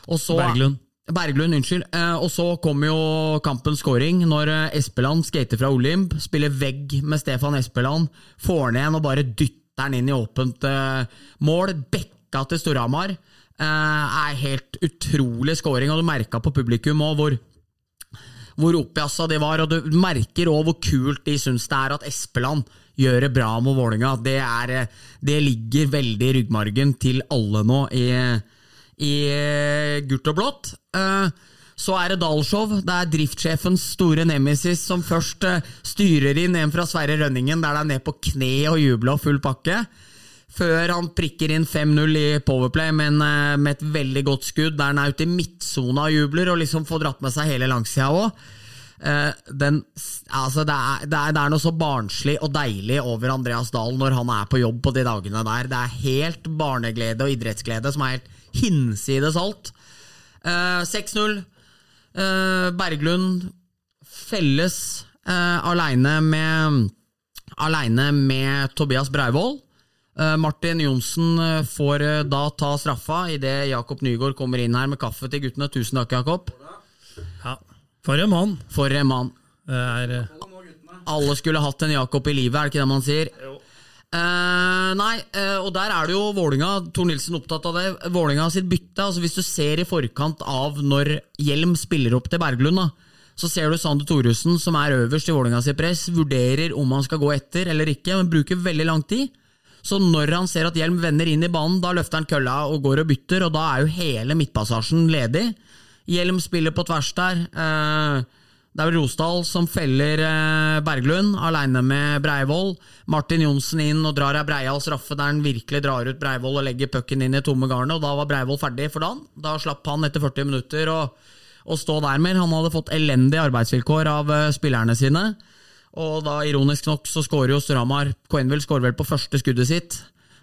Og så- Berglund. Berglund, unnskyld. Eh, og så kommer jo kampens scoring når eh, Espeland skater fra Olymp, spiller vegg med Stefan Espeland, får ned en og bare dytter den inn i åpent eh, mål. Bekka til Storhamar. Er helt utrolig scoring, og du merka på publikum òg hvor hvor oppjassa de var, og du merker òg hvor kult de syns det er at Espeland gjør det bra mot Vålinga. Det, er, det ligger veldig i ryggmargen til alle nå i, i eh, gult og blått. Eh, Så er det Dalshow. Det er driftssjefens store nemesis som først eh, styrer inn en fra Sverre Rønningen, der det er ned på kne og jubler og full pakke. Før han prikker inn 5-0 i Powerplay, men med et veldig godt skudd, der han er ute i midtsona og jubler, og liksom får dratt med seg hele langsida òg. Den, altså det, er, det er noe så barnslig og deilig over Andreas Dahl når han er på jobb på de dagene der. Det er helt barneglede og idrettsglede som er helt hinsides alt. Eh, 6-0. Eh, Berglund felles eh, aleine med Aleine med Tobias Breivoll. Eh, Martin Johnsen eh, får eh, da ta straffa idet Jakob Nygaard kommer inn her med kaffe til guttene. Tusen takk, Jakob. Ja. For en mann. For en mann. Det er, eh, Alle skulle hatt en Jakob i livet, er det ikke det man sier? Eh, nei, uh, og der er det jo Vålinga Tor Nilsen opptatt av det. Vålinga sitt bytte. altså Hvis du ser i forkant av når Hjelm spiller opp til Berglund, da, så ser du Sander Thoresen, som er øverst i Vålinga sitt press, vurderer om han skal gå etter eller ikke, men bruker veldig lang tid. Så når han ser at Hjelm vender inn i banen, da løfter han kølla og går og bytter, og da er jo hele midtpassasjen ledig. Hjelm spiller på tvers der. Eh, det er vel Rosdal som feller eh, Berglund, aleine med Breivoll. Martin Johnsen inn og drar ei Breial straffe der han virkelig drar ut Breivoll og legger pucken inn i tomme garnet, og da var Breivoll ferdig for dagen. Da slapp han etter 40 minutter å, å stå der mer. Han hadde fått elendige arbeidsvilkår av eh, spillerne sine. Og da, ironisk nok, så skårer jo Storhamar Coenville skårer vel på første skuddet sitt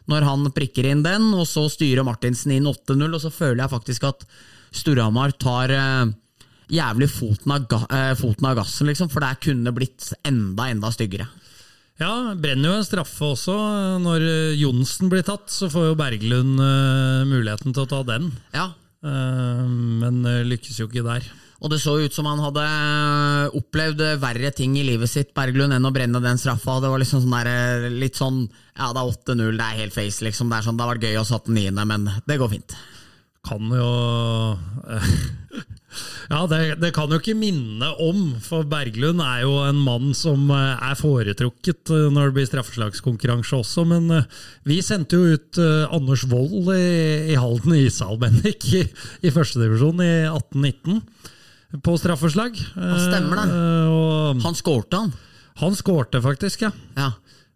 når han prikker inn den, og så styrer Martinsen inn 8-0, og så føler jeg faktisk at Storhamar tar eh, jævlig foten av, eh, foten av gassen, liksom, for det kunne blitt enda, enda styggere. ja, brenner jo en straffe også. Når Johnsen blir tatt, så får jo Berglund eh, muligheten til å ta den. Ja, Eh, men lykkes jo ikke der. Og det så ut som han hadde opplevd verre ting i livet sitt, Berglund, enn å brenne den straffa. Det var liksom sånn der, litt sånn Ja, det er 8-0, det er helt face, liksom. Det sånn, det har vært gøy å satt den niende, men det går fint. Kan jo (laughs) Ja, det, det kan jo ikke minne om, for Berglund er jo en mann som eh, er foretrukket eh, når det blir straffeslagskonkurranse også, men eh, vi sendte jo ut Anders Wold i, i Halden ishall, Bendik, i, i førstedivisjon i 1819 på straffeslag. stemmer det. Og Han skårte, han. han skårte faktisk, ja. Ja.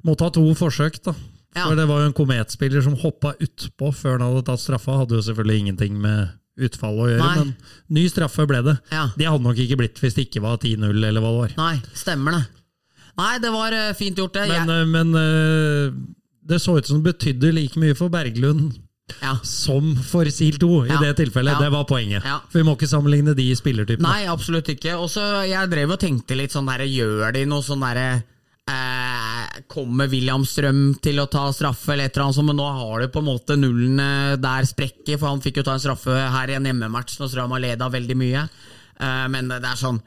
Måtte ha to forsøk, da. Ja. For det var jo en kometspiller som hoppa utpå før han hadde tatt straffa. Hadde jo selvfølgelig ingenting med utfallet å gjøre, Nei. men ny straffe ble det. Ja. Det hadde nok ikke blitt hvis det ikke var 10-0, eller hva det var. Nei, stemmer det. Nei, det var øh, fint gjort, det. Men, Jeg, eh, men eh, det så ut som det betydde like mye for Berglund Ja. som for SIL 2 i Ja. det tilfellet. Ja. Det var poenget. For vi må ikke sammenligne de spillertypene. Nei, absolutt ikke. Og så Jeg drev og tenkte litt sånn derre Gjør de noe sånn derre eh, Kommer William Strøm til å ta straffe, eller et eller annet men nå har du på en måte nullen der sprekker, for han fikk jo ta en straffe her i en hjemmematch når Strøm har leda veldig mye. Eh, men det er sånn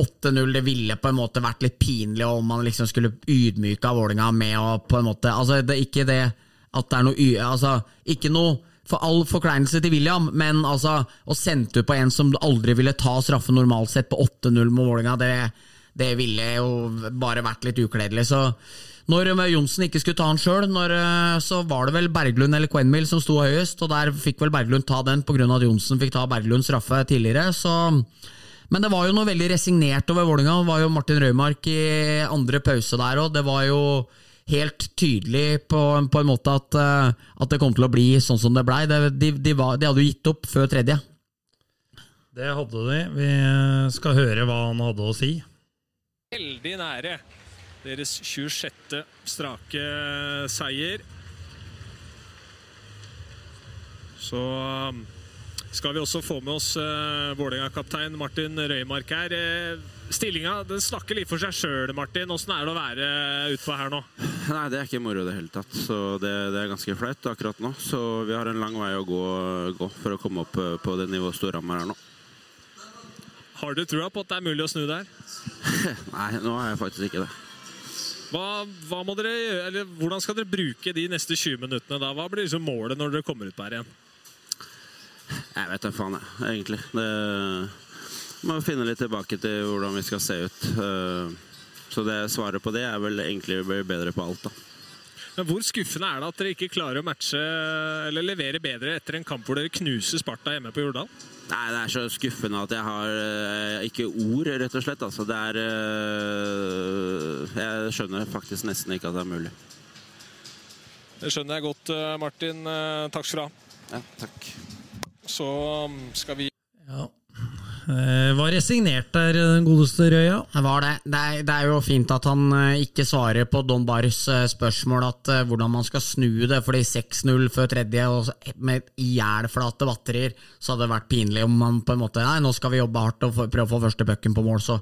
8-0, det ville på en måte vært litt pinlig om man liksom skulle ydmyka Vålinga med å på en måte Altså, det er ikke det at det er noe. Altså, ikke noe for all forkleinelse til William, men altså, å sende ut på en som aldri ville ta straffe normalt sett på 8-0 med Vålinga, det, det ville jo bare vært litt ukledelig. Så når eh, Johnsen ikke skulle ta han sjøl, så var det vel Berglund eller Quenmill som sto høyest, og der fikk vel Berglund ta den pga. at Johnsen fikk ta Berglunds straffe tidligere. så... Men det var jo noe veldig resignert over Vålinga. Det var jo Martin Røymark i andre pause der òg. Det var jo helt tydelig på, på en måte at, eh, at det kom til å bli sånn som det blei. De, de, de, de hadde jo gitt opp før tredje. Det hadde de. Vi skal høre hva han hadde å si. Veldig nære deres 26. strake seier. Så um, skal vi også få med oss uh, Vålerenga-kaptein Martin Røymark her. Eh, Stillinga den snakker litt for seg sjøl, Martin. Åssen er det å være utpå her nå? Nei, det er ikke moro i det hele tatt. Så det, det er ganske flaut akkurat nå. Så vi har en lang vei å gå, gå for å komme opp eh, på det nivået Storhamar er nå. Har du trua på at det er mulig å snu der? (laughs) Nei, nå har jeg faktisk ikke det. Hva, hva dere Hvordan skal dere bruke de neste 20 minuttene? da? Hva blir liksom målet når dere kommer ut på her igjen? Jeg vet da faen, jeg, egentlig. Det må finne litt tilbake til hvordan vi skal se ut. Eh, Så det svaret på det er vel egentlig å bli bedre på alt, da. Men Hvor skuffende er det at dere ikke klarer å matche eller levere bedre etter en kamp hvor dere knuser Sparta hjemme på Jordal? Nei, det er så skuffende at jeg har uh, ikke ord, rett og slett. Altså, det er uh, Jeg skjønner faktisk nesten ikke at det er mulig. Det skjønner jeg godt, eh, Martin. Takk skal du ha. Ja, takk. Så um, skal vi Ja. Eh, Var resignert der, den godeste Røya. Det var det. Det er, det er jo fint at han eh, ikke svarer på Don Bars eh, spørsmål at eh, hvordan man skal snu det, fordi 6-0 før tredje og med ihjelflate batterier, så hadde det vært pinlig om man på en måte Nei, nå skal vi jobbe hardt og prøve å få første pucken på mål, så,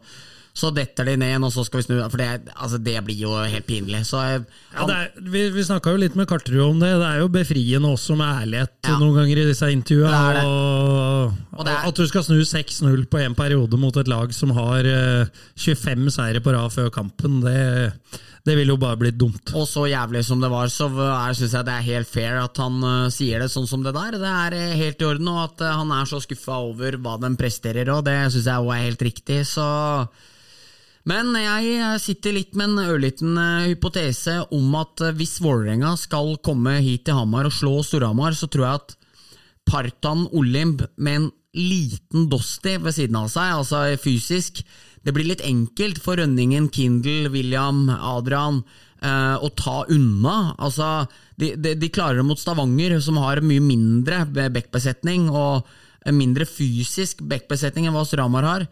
så detter de ned igjen, og så skal vi snu. For det, altså, det blir jo helt pinlig. Så han, Ja, det er, vi vi snakka jo litt med Karterud om det. Det er jo befriende også med ærlighet Ja. noen ganger i disse er det. Og, Og er- At du skal snu 6-0 på en periode mot et lag som har eh, 25 seire på rad før kampen, det, det vil jo bare bli dumt. Og så jævlig som det var, så syns jeg det er helt fair at han uh, sier det sånn som det der. Det er eh, helt i orden, og at uh, han er så skuffa over hva de presterer, og det syns jeg òg er helt riktig. Så men jeg sitter litt med en ørliten eh, hypotese om at eh, hvis Vålerenga skal komme hit til Hamar og slå Storhamar, så tror jeg at Partan Olimb med en liten Dosti ved siden av seg, altså fysisk Det blir litt enkelt for Rønningen, Kindle, William, Adrian eh, å ta unna. Altså, de, de, de klarer det mot Stavanger, som har mye mindre backbesetning og mindre fysisk backbesetning enn hva Storhamar har.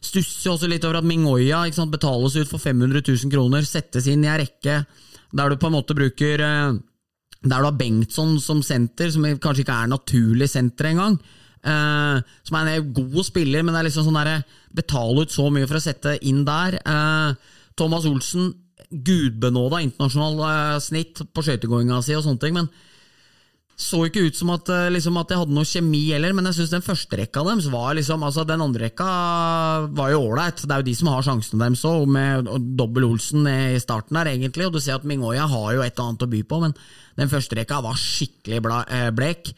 Stusser jo også litt over at Mingoya sant, betales ut for 500 000 kroner, settes inn i ei rekke der du på en måte bruker eh, Der du har Bengtsson som senter, som kanskje ikke er naturlig senter engang. Uh, som er en god spiller, men det er liksom sånn derre Betale ut så mye for å sette inn der. Uh, Thomas Olsen, gudbenåda internasjonal uh, snitt på skøytegåinga si og sånne ting, men så ikke ut som at, eh, liksom, at jeg hadde noe kjemi heller, men jeg syns den første rekka deres var liksom altså Den andre rekka var jo ålreit. Det er jo de som har sjansene deres òg, med dobbel Olsen i starten der, egentlig. Og du ser at Mingoya har jo et og annet å by på, men den første rekka var skikkelig eh, blek.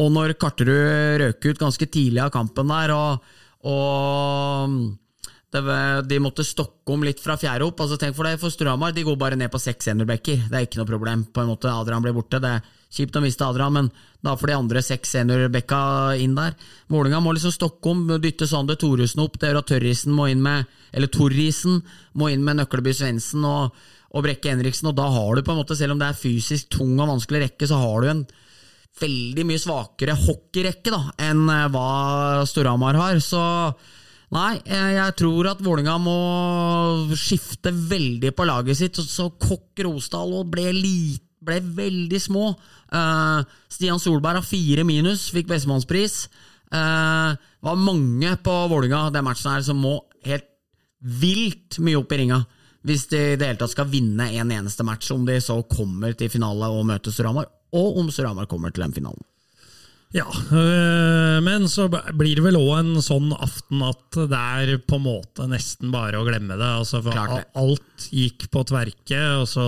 Og når Karterud røk ut ganske tidlig av kampen der, og, og de måtte stokke om litt fra fjerde opp. altså Tenk for deg, for Storhamar de går bare ned på seks enerbacker. Det er ikke noe problem. på en måte Adrian blir borte. Det kjipt å miste Adrian, men da får de andre seks seniorbekka inn der. Målinga må liksom stokke om, dytte Sander Thoresen opp. Det gjør at Tørrisen må inn med Eller Torrisen må inn med Nøkleby Svendsen og, og Brekke Henriksen. Og da har du på en måte, selv om det er fysisk tung og vanskelig rekke, så har du en veldig mye svakere hockeyrekke da, enn eh, hva Storhamar har. Så nei, jeg, jeg tror at Vålinga må skifte veldig på laget sitt. Så, Kokk Rosdal ble ble veldig små. Eh, Stian Solberg har fire minus, fikk bestemannspris. Uh, det var mange på Vålinga den matchen her som må helt vilt mye opp i ringa. Hvis de i det hele tatt skal vinne en eneste match, om de så kommer til finale og møter Storhamar, og om Storhamar kommer til den finalen. Ja, øh, men så blir det vel òg en sånn aften at det er på en måte nesten bare å glemme det. Altså, for Klart det. alt gikk på tverke, og så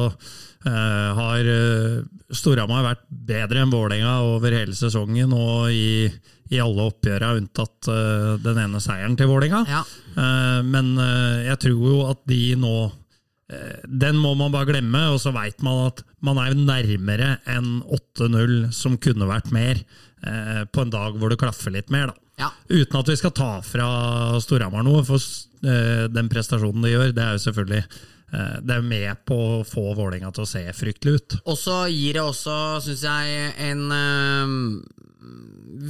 øh, har øh, Storhamar vært bedre enn Vålerenga over hele sesongen og i, i alle oppgjørene unntatt uh, den ene seieren til Vålerenga. Ja. Uh, men jeg tror jo at de nå eh, den må man bare glemme, og så veit man at man er jo nærmere enn 8-0, som kunne vært mer, eh, på en dag hvor det klaffer litt mer. da. Ja. Uten at vi skal ta fra Storhamar noe, for eh, den prestasjonen de gjør, det er jo selvfølgelig eh, det er med på å få Vålerenga til å se fryktelig ut. Og så gir det også, syns jeg, en øhm,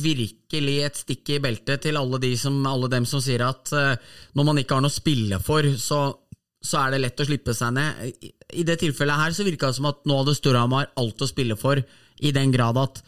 virkelig et stikk i beltet til alle, de som, alle dem som sier at øh, når man ikke har noe å spille for, så, så er det lett å slippe seg ned. I, i det tilfellet her så virka det som at nå hadde Storhamar alt å spille for, i den grad at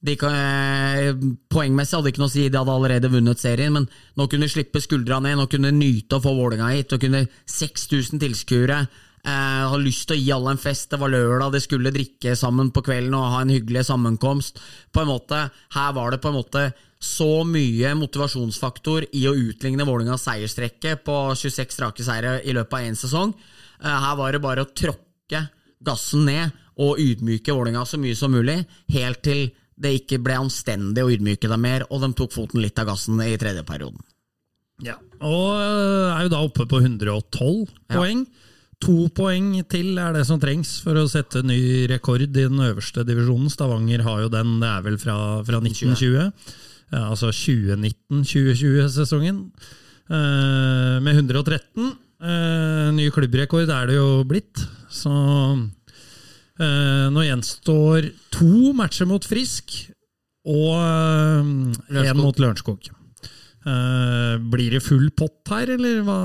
de kan, eh, Poengmessig hadde ikke noe å si, de hadde allerede vunnet serien, men nå kunne de slippe skuldra ned, nå kunne de nyte å få Vålerenga hit, og kunne 6000 tilskuere eh, ha lyst til å gi alle en fest. Det var lørdag, de skulle drikke sammen på kvelden og ha en hyggelig sammenkomst. På en måte, Her var det på en måte så mye motivasjonsfaktor i å utligne Vålerengas seierstrekke på 26 strake seire i løpet av én sesong. Eh, her var det bare å tråkke gassen ned og ydmyke Vålerenga så mye som mulig, helt til det ikke ble anstendig å ydmyke dem mer, og de tok foten litt av gassen i tredje perioden. Ja, Og øh, er jo da oppe på 112 poeng. To poeng til er det som trengs for å sette ny rekord i den øverste divisjonen. Stavanger har jo den, det er vel fra, fra 1920. Ja, altså 2019-2020-sesongen. Eh, med 113. Eh, ny klubbrekord er det jo blitt. Så nå gjenstår to matcher mot Frisk og én mot Lørenskog. Eh, blir det full pott her, eller hva,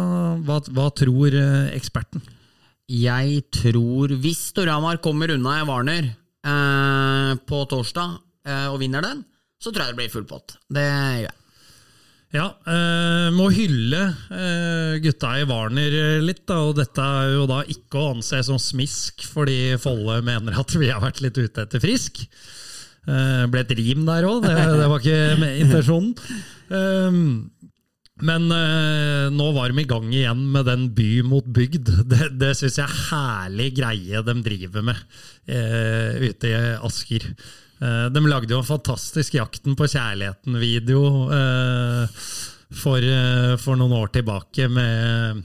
hva, hva tror eh, eksperten? Jeg tror, hvis Storhamar kommer unna Warner eh, på torsdag eh, og vinner den, så tror jeg det blir full pott. Det gjør jeg. Ja, eh, må hylle eh, gutta i Warner eh, litt, da, og dette er jo da ikke å anse som smisk fordi Folle mener at vi har vært litt ute etter Frisk. Eh, ble et rim der òg, det, det var ikke intensjonen. Eh, men eh, nå var de i gang igjen med den by mot bygd. Det, det syns jeg er herlig greie de driver med eh, ute i Asker. Eh, de lagde jo en fantastisk Jakten på kjærligheten-video eh, for, eh, for noen år tilbake med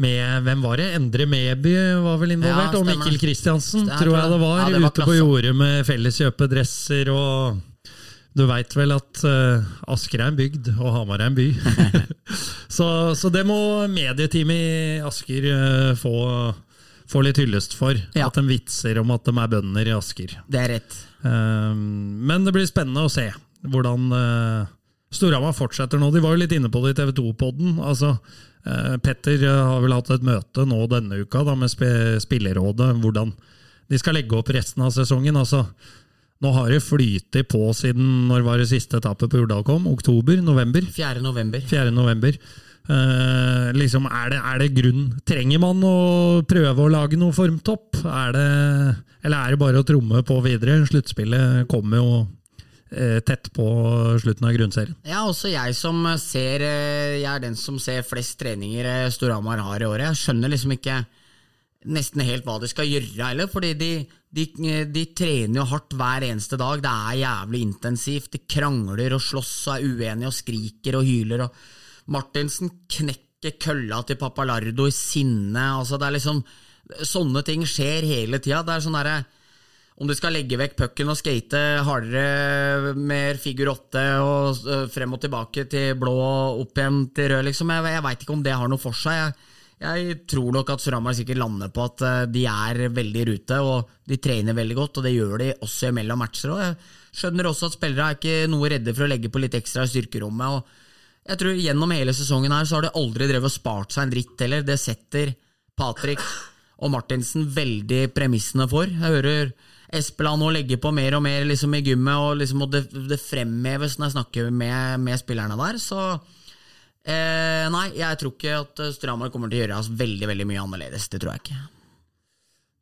med, hvem var det? Endre Meby var vel involvert, Ja, og Mikkel. Kristiansen, tror jeg det var. Ja, det var ute på jordet med felleskjøpedresser og Du veit vel at uh, Asker er en bygd, og Hamar er en by. (laughs) (laughs) så, så det må medieteamet i Asker uh, få, få litt hyllest for. Ja. At de vitser om at de er bønder i Asker. Det er rett. Um, men det blir spennende å se hvordan uh, Storhamar fortsetter nå. De var jo litt inne på det i TV 2-podden. Altså, eh, Petter eh, har vel hatt et møte nå denne uka da, med spillerådet. Hvordan de skal legge opp resten av sesongen. Altså, nå har det flytet på siden når var det siste etappet på Jordal kom? Oktober? November? 4. november. 4. november. Eh, liksom, er det, er det grunn Trenger man å prøve å lage noe formtopp? Er det, eller er det bare å tromme på videre? Sluttspillet kommer jo eh, tett på slutten av grunnserien. Ja, også jeg som ser eh, Jeg er den som ser flest treninger Storhamar har i året. Jeg skjønner liksom ikke nesten helt hva de skal gjøre heller, fordi de, de, de trener jo hardt hver eneste dag. Det er jævlig intensivt. De krangler og slåss og er uenige og skriker og hyler. og Martinsen knekker kølla til Papalardo i sinne. altså det er liksom Sånne ting skjer hele tida. Det er sånn derre om de skal legge vekk pucken og skate hardere, mer figur åtte og øh, frem og tilbake til blå og opp igjen til rød, liksom. Jeg, jeg veit ikke om det har noe for seg. Jeg, jeg tror nok at Surhamar sikkert lander på at øh, de er veldig i rute, og de trener veldig godt, og det gjør de også imellom matcher. Og jeg skjønner også at spillere er ikke noe redde for å legge på litt ekstra i styrkerommet. og jeg tror Gjennom hele sesongen her så har de aldri drevet og spart seg en dritt heller. Det setter Patrick og Martinsen veldig premissene for. Jeg hører Espeland nå legge på mer og mer liksom, i gymmet, og, liksom, og det, det, fremheves når jeg snakker med, med spillerne der. Så eh, nei, jeg tror ikke at Stramar kommer til å gjøre oss veldig, veldig mye annerledes. Det tror jeg ikke.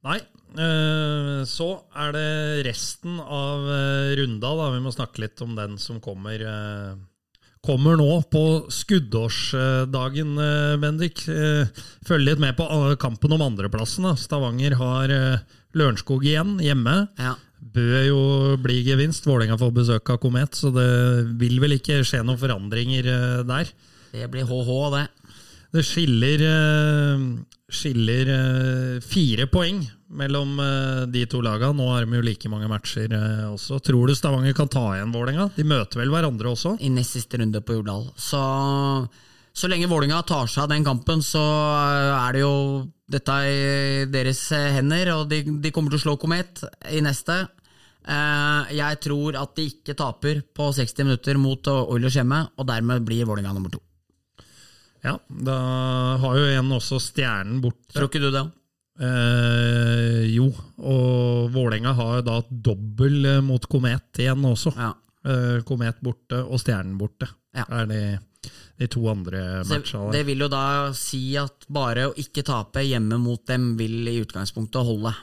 Nei. eh, Så er det resten av eh, runda, da. Vi må snakke litt om den som kommer. eh, Kommer nå på skuddårsdagen, eh, Bendik. Eh, Følg litt med på eh, kampen om andreplassen. da. Stavanger har Lørenskog igjen, hjemme. Ja. Bør jo bli gevinst. Vålerenga får besøk av Komet, så det vil vel ikke skje noen forandringer der. Det blir HH, det. Det skiller, eh, skiller eh, fire poeng mellom eh, de to lagene. Nå har de jo like mange matcher også. Tror du Stavanger kan ta igjen Vålerenga? De møter vel hverandre også? I nest siste runde på Jordal. Så, så lenge Vålinga tar seg av den kampen, så er det jo dette i deres hender, og de, de kommer til å slå Komet i neste. Jeg tror at de ikke taper på 60 minutter mot Oilers hjemme, og dermed blir Vålinga nummer to. Ja, da har jo en også Stjernen borte. Tror ikke du det? Eh, jo, og Vålerenga har da dobbel eh, mot Komet igjen også. Ja. Eh, Komet borte og Stjernen borte. Ja. Er de, de to andre matchene. det vil jo da si at bare å ikke tape hjemme mot dem vil i utgangspunktet holde.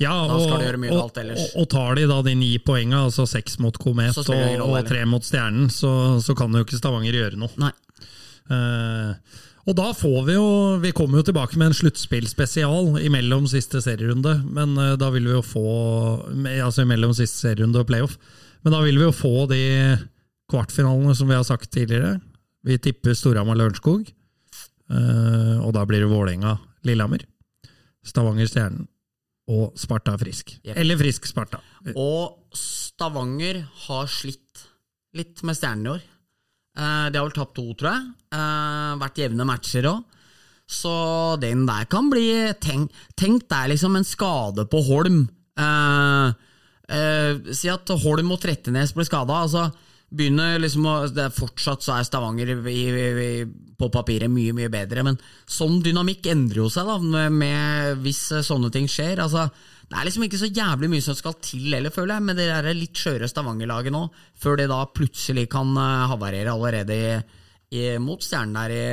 Ja, og, og, og, og tar de da de ni poengene, altså seks mot Komet det og tre mot Stjernen, så, så kan jo ikke Stavanger gjøre noe. Nei. Eh, og da får vi jo Vi kommer jo tilbake med en sluttspillspesial imellom siste serierunde. Men eh, da vil vi jo få Altså imellom siste serierunde og playoff. Men da vil vi jo få de kvartfinalene som vi har sagt tidligere. Vi tipper Storhamar-Lørenskog. Eh, og da blir det Vålerenga-Lillehammer. Stavanger-Stjernen og Sparta Frisk. Yep. Eller Frisk Sparta. Og Stavanger har slitt litt med stjernen i år. Eh, De har vel tapt to, tror jeg. Eh, Vært jevne matcher òg. Så den der kan bli Tenk, tenk der liksom en skade på Holm. Eh, si at Holm og Trettenes blir skada. Altså, begynner liksom å, det er Fortsatt så er Stavanger i, i, på papiret mye mye bedre, men sånn dynamikk endrer jo seg da med, med hvis eh, sånne ting skjer. Altså, det er liksom ikke så jævlig mye som skal til heller, føler jeg, med det der litt skjøre Stavanger-laget nå, før det da plutselig kan eh, havarere allerede i, i, mot Stjernen der i,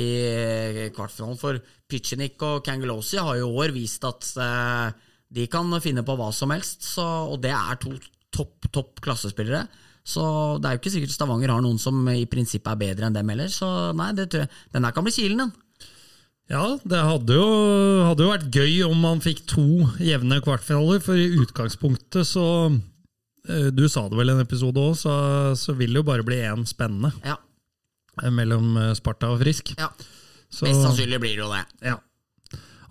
i kvartfinalen. For Pitchenik og Kangelosi har jo i år vist at eh, de kan finne på hva som helst, så, og det er to topp, topp klassespillere. Så det er jo ikke sikkert Stavanger har noen som i prinsippet er bedre enn dem heller. Så nei, det tror jeg, den her kan bli kilen, den. Ja, det hadde jo, hadde jo vært gøy om man fikk to jevne kvartfinaler, for i utgangspunktet så eh, Du sa det vel i en episode òg, så, så vil det jo bare bli én spennende Ja, mellom eh, Sparta og Frisk. ja. Så, Mest sannsynlig blir det jo det. Ja.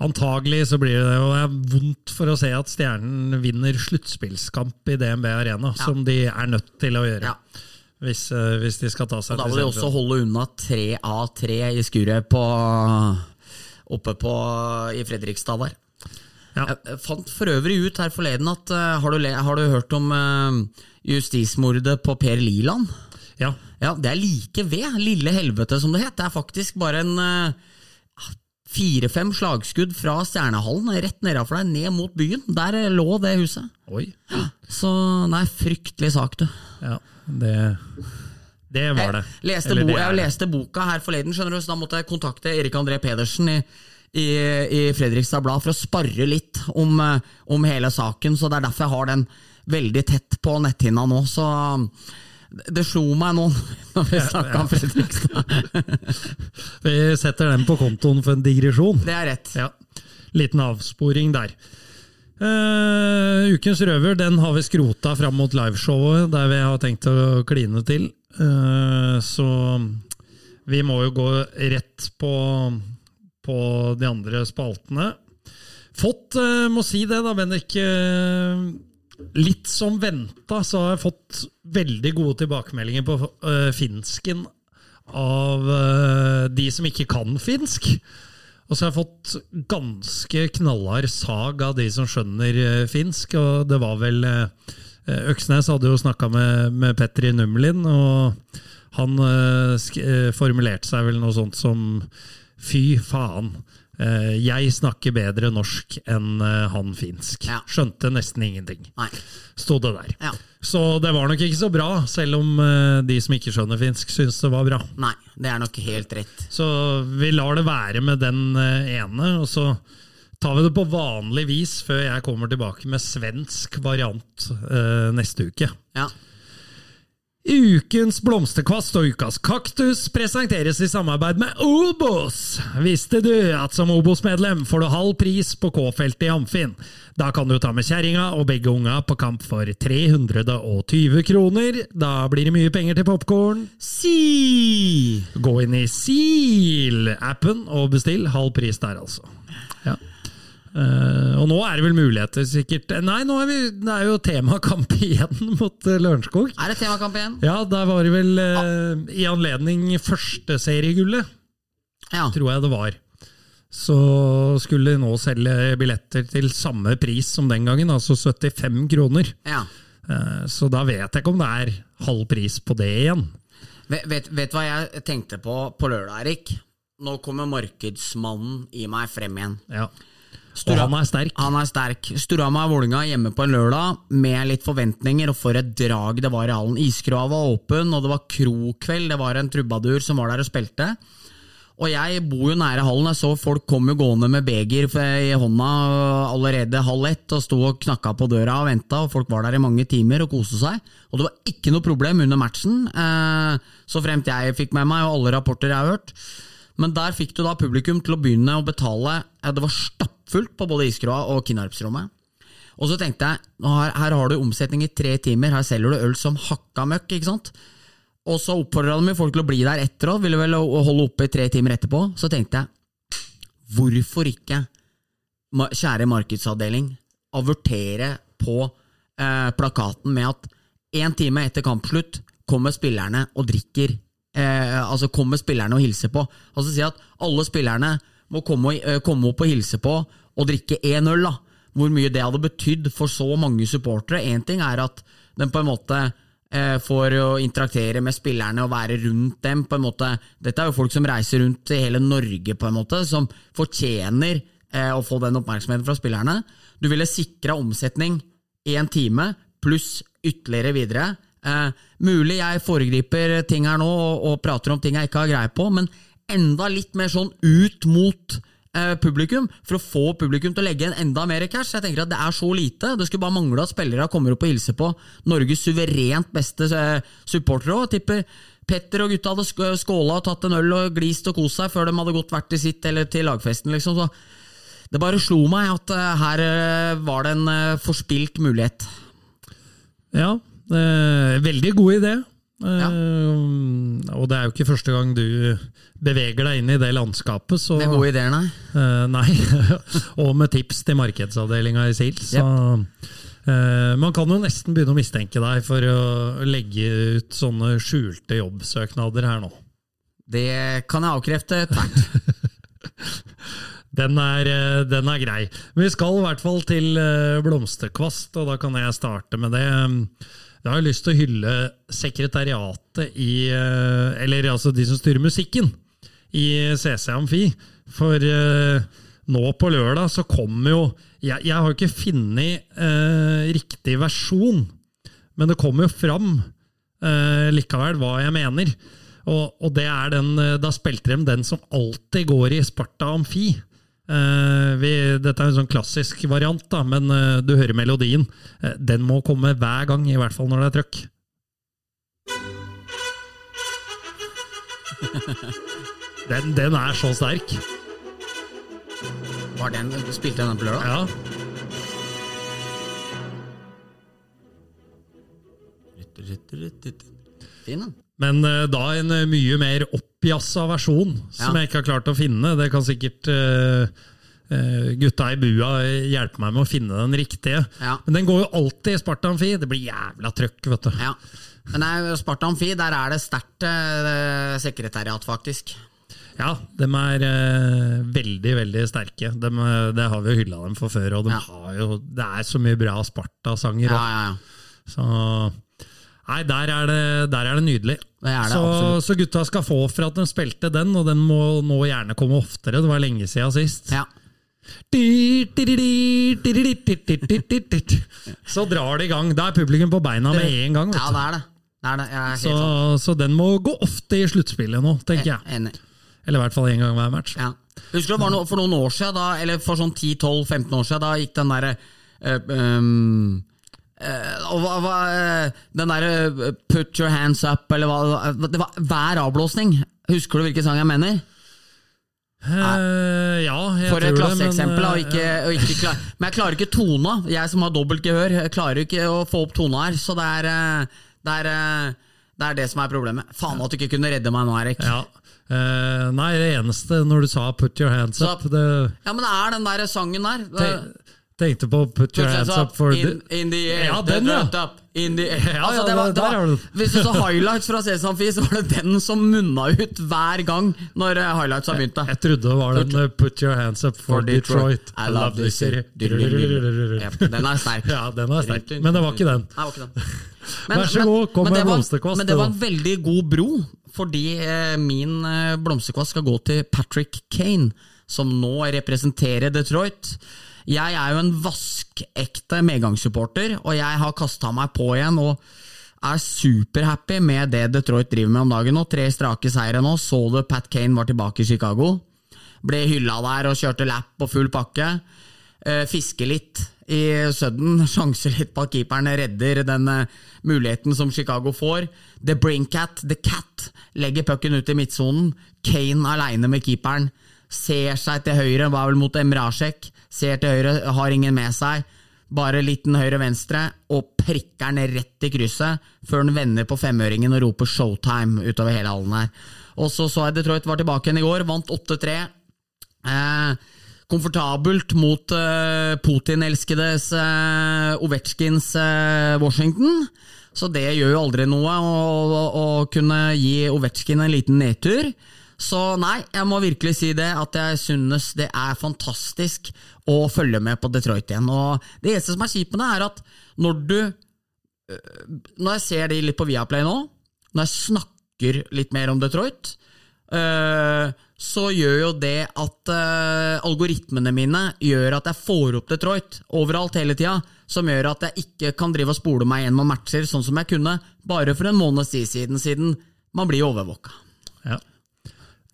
Antagelig så blir det jo og det er vondt for å se at Stjernen vinner sluttspillskamp i DNB Arena, Ja. som de er nødt til å gjøre. Ja. Hvis, eh, hvis de skal ta seg Og da til må de også holde unna 3 av 3 i skuret på oppe på, i Fredrikstad der. Ja. Jeg fant for øvrig ut her forleden at eh, Har du, har du hørt om eh, justismordet på Per Liland? Ja. Ja, det er like ved Lille Helvete, som det het. Det er faktisk bare en fire-fem slagskudd fra Stjernehallen, rett nedafor deg, ned mot byen. Der lå det huset. Oi. Så nei, fryktelig sak, du. Ja, det, det var det. Jeg leste, bo, det jeg leste boka her forleden, skjønner du, så da måtte jeg kontakte Erik André Pedersen i, i, i Fredrikstad Blad for å sparre litt om, eh, om hele saken. Så det er derfor jeg har den veldig tett på netthinna nå. Så det slo meg nå når vi snakka om Fredrikstad. (laughs) Vi setter den på kontoen for en digresjon. Det er rett. Ja, Liten avsporing der. Uh, ukens røver den har vi skrota fram mot liveshowet, der vi har tenkt å kline til. Uh, så vi må jo gå rett på, på de andre spaltene. Fått, uh, må si det da, Bendik. eh, litt som venta, så har jeg fått veldig gode tilbakemeldinger på uh, finsken av uh, de som ikke kan finsk. Og så har jeg fått ganske knallhard sag av de som skjønner uh, finsk. Og det var vel Øksnes hadde jo snakka med, med Petri Nummelin, og han formulerte seg vel noe sånt som Fy faen, jeg snakker bedre norsk enn eh, han finsk. Ja. Skjønte nesten ingenting. Nei. Sto det der. Ja. Så det var nok ikke så bra, selv om eh, de som ikke skjønner finsk, syns det var bra. Nei, det er nok helt rett. Så vi lar det være med den eh, ene, og så tar vi det på vanlig vis før jeg kommer tilbake med svensk variant eh, neste uke. Ja. Ukens blomsterkvast og ukas kaktus presenteres i samarbeid med Obos. Visste du at som Obos-medlem får du halv pris på K-feltet i Amfin? Da kan du ta med kjerringa og begge unga på kamp for 320 kroner. Da blir det mye penger til popkorn. Si! Gå inn i SIL-appen og bestill. Halv pris der, altså. Ja. Eh, og nå er det vel muligheter, sikkert Nei, nå er vi, det er jo temakamp (laughs) igjen mot uh, Lørenskog. Er det temakamp igjen? Ja, der var det vel uh, i anledning førsteseriegullet, Ja. tror jeg det var. Så skulle de nå selge billetter til samme pris som den gangen, altså 75 kroner. ja. Eh, så da vet jeg ikke om det er halv pris på det igjen. Vet, vet, vet hva jeg tenkte på på lørdag, Erik? Nå kommer markedsmannen i meg frem igjen. Ja. Og Stura- han er sterk. Han er sterk. Storhamar-Vålinga hjemme på en lørdag med litt forventninger, og for et drag det var i hallen. Iskrua var åpen, og det var krokveld. Det var en trubadur som var der og spilte. Og jeg bor jo nære hallen. Jeg så folk kom jo gående med beger i hånda allerede halv ett og sto og knakka på døra og venta, og folk var der i mange timer og koste seg. Og det var ikke noe problem under matchen, eh, så fremt jeg fikk med meg, og alle rapporter jeg har hørt. Men der fikk du da publikum til å begynne å betale. Det var stappfullt på både Iskroa og Kinnarpsrommet. Og så tenkte jeg, her, her har du omsetning i tre timer, her selger du øl som hakka møkk, ikke sant? Og så oppfordra de folk til å bli der etter og ville vel holde oppe i tre timer etterpå. Så tenkte jeg, hvorfor ikke, kjære markedsavdeling, avertere på eh, plakaten med at én time etter kampslutt kommer spillerne og drikker eh, Altså kommer spillerne og hilser på. Altså si at alle spillerne må komme, eh, komme opp og hilse på og drikke én øl. da. Hvor mye det hadde betydd for så mange supportere. Én ting er at den på en måte eh, får å interaktere med spillerne og være rundt dem. på en måte. Dette er jo folk som reiser rundt i hele Norge, på en måte, som fortjener eh, å få den oppmerksomheten fra spillerne. Du ville sikra omsetning én time, pluss ytterligere videre. Eh, mulig jeg foregriper ting her nå og, og prater om ting jeg ikke har greie på, men enda litt mer sånn ut mot eh, publikum, for å få publikum til å legge inn enda mer cash. Jeg tenker at Det er så lite. Det skulle bare mangle at spillere kommer opp og hilser på Norges suverent beste eh, supportere. òg. tipper Petter og gutta hadde sk- skåla og tatt en øl og glist og kost seg før de hadde gått hvert til sitt eller til lagfesten. liksom, så det bare slo meg at eh, her eh, var det en eh, forspilt mulighet. Ja, veldig god idé. Eh, Og det er jo ikke første gang du beveger deg inn i det landskapet. Så, Med gode ideer, nei. Eh, nei. (laughs) og med tips til markedsavdelinga i SIL. Så eh, man kan jo nesten begynne å mistenke deg for å legge ut sånne skjulte jobbsøknader her nå. Det kan jeg avkrefte tvert. (laughs) Den er, eh, den er grei. Vi skal i hvert fall til eh, blomsterkvast, og da kan jeg starte med det. Jeg har lyst til å hylle sekretariatet i eh, Eller altså de som styrer musikken i CC Amfi. For eh, nå på lørdag så kommer jo Jeg, jeg har ikke funnet eh, riktig versjon, men det kommer jo fram eh, likevel hva jeg mener. Og, og det er den, eh, da spilte de den som alltid går i Sparta Amfi. Eh, vi, dette er en sånn klassisk variant, da, men uh, du hører melodien. Uh, den må komme hver gang, i hvert fall når det er trøkk. (laughs) Den, den er så sterk. Var den, spilte den på lørdag? Ja. Fin, den. Men da en mye mer oppjassa versjon, som Ja. jeg ikke har klart å finne. Det kan sikkert uh, gutta i bua hjelpe meg med å finne den riktige. Ja. Men den går jo alltid i Sparta Amfi. Det blir jævla trøkk, vet du. Ja. Men Sparta Amfi, der er det sterkt uh, sekretariat, faktisk. Ja, de er uh, veldig, veldig sterke. Eh, det har vi jo hylla dem for før, og de Ja. har jo, det er så mye bra Sparta-sanger. Ja, ja, ja. Så Nei, der er det, der er det nydelig. Er så, så gutta skal få for at de spilte den, og den må nå gjerne komme oftere. Det var lenge siden sist. Ja. Så drar det i gang. Da er publikum på beina med en gang. ja, det er det. det, er det. Er Så, sånn. så den må gå ofte i sluttspillet nå, tenker jeg. Enig. Eller i hvert fall én gang hver match. Ja. Husker du det var for noen år siden, da, eller for sånn 10-12-15 år siden, da gikk den derre øh, um, eh, og hva- hva, eh, Den derre eh, 'put your hands up', eller hva Det var hver avblåsning. Husker du hvilken sang jeg mener? Uh, ja, jeg For et det, klasseeksempel. men, og eh, ikke, og ikke klar, (laughs) men jeg klarer ikke tona. Jeg som har dobbelt gehør, jeg klarer ikke å få opp tona her. Så det er eh, det, er, eh, det, er det som er problemet. Faen at du ikke kunne redde meg nå, Erik. Ja. Uh, nei, det eneste når du sa 'put your hands up' det, Ja, men det er den der sangen der. te, Tenkte på 'put your hands up for in, the in the air, Ja, den, ja. dirt up, in the. (laughs) Ja, altså, det var, det var, hvis du så highlights fra Sesam Fis, var det den som munna ut hver gang når highlights har begynt. Jeg trodde det var den eh, 'Put your hands up for, Detroit'. I love this city. Den er sterk. Ja, den er sterk. (laughs) Men det var ikke den. Nei, var ikke den. Vær så god, kom med blomsterkvast, Men det var en veldig god bro, fordi eh, min eh, blomsterkvast skal gå til Patrick Kane, som nå representerer Detroit. Jeg er jo en vaskekte medgangssupporter, og jeg har kasta meg på igjen og er superhappy med det Detroit driver med om dagen nå. Tre strake seire nå. Så du Pat Kane var tilbake i Chicago? Ble hylla der og kjørte lap og full pakke. Eh, fiske litt i Sudden, (laughs) sjanse litt på at keeperen redder den eh, muligheten som Chicago får. The Brinkat, The Cat, legger pucken ut i midtsonen. Kane aleine med keeperen. Ser seg til høyre, var vel mot Emrasjek. Ser til høyre, har ingen med seg. Bare liten høyre-venstre, og prikker den rett i krysset før den vender på femøringen og roper 'showtime' utover hele hallen her. Og så så jeg Detroit var tilbake igjen i går, vant 8-3. Eh, komfortabelt mot eh, Putin-elskedes eh, Ovetsjkins eh, Washington. Så det gjør jo aldri noe å, å, å kunne gi Ovetsjkin en liten nedtur. Så nei, jeg må virkelig si det, at jeg synes det er fantastisk å følge med på Detroit igjen. Og det eneste som er kjipt med det, er at når du øh, Når jeg ser de litt på Viaplay nå, når jeg snakker litt mer om Detroit, øh, så gjør jo det at øh, algoritmene mine gjør at jeg får opp Detroit overalt hele tida, som gjør at jeg ikke kan drive og spole meg gjennom matcher sånn som jeg kunne bare for en måneds tid siden, siden man blir overvåka.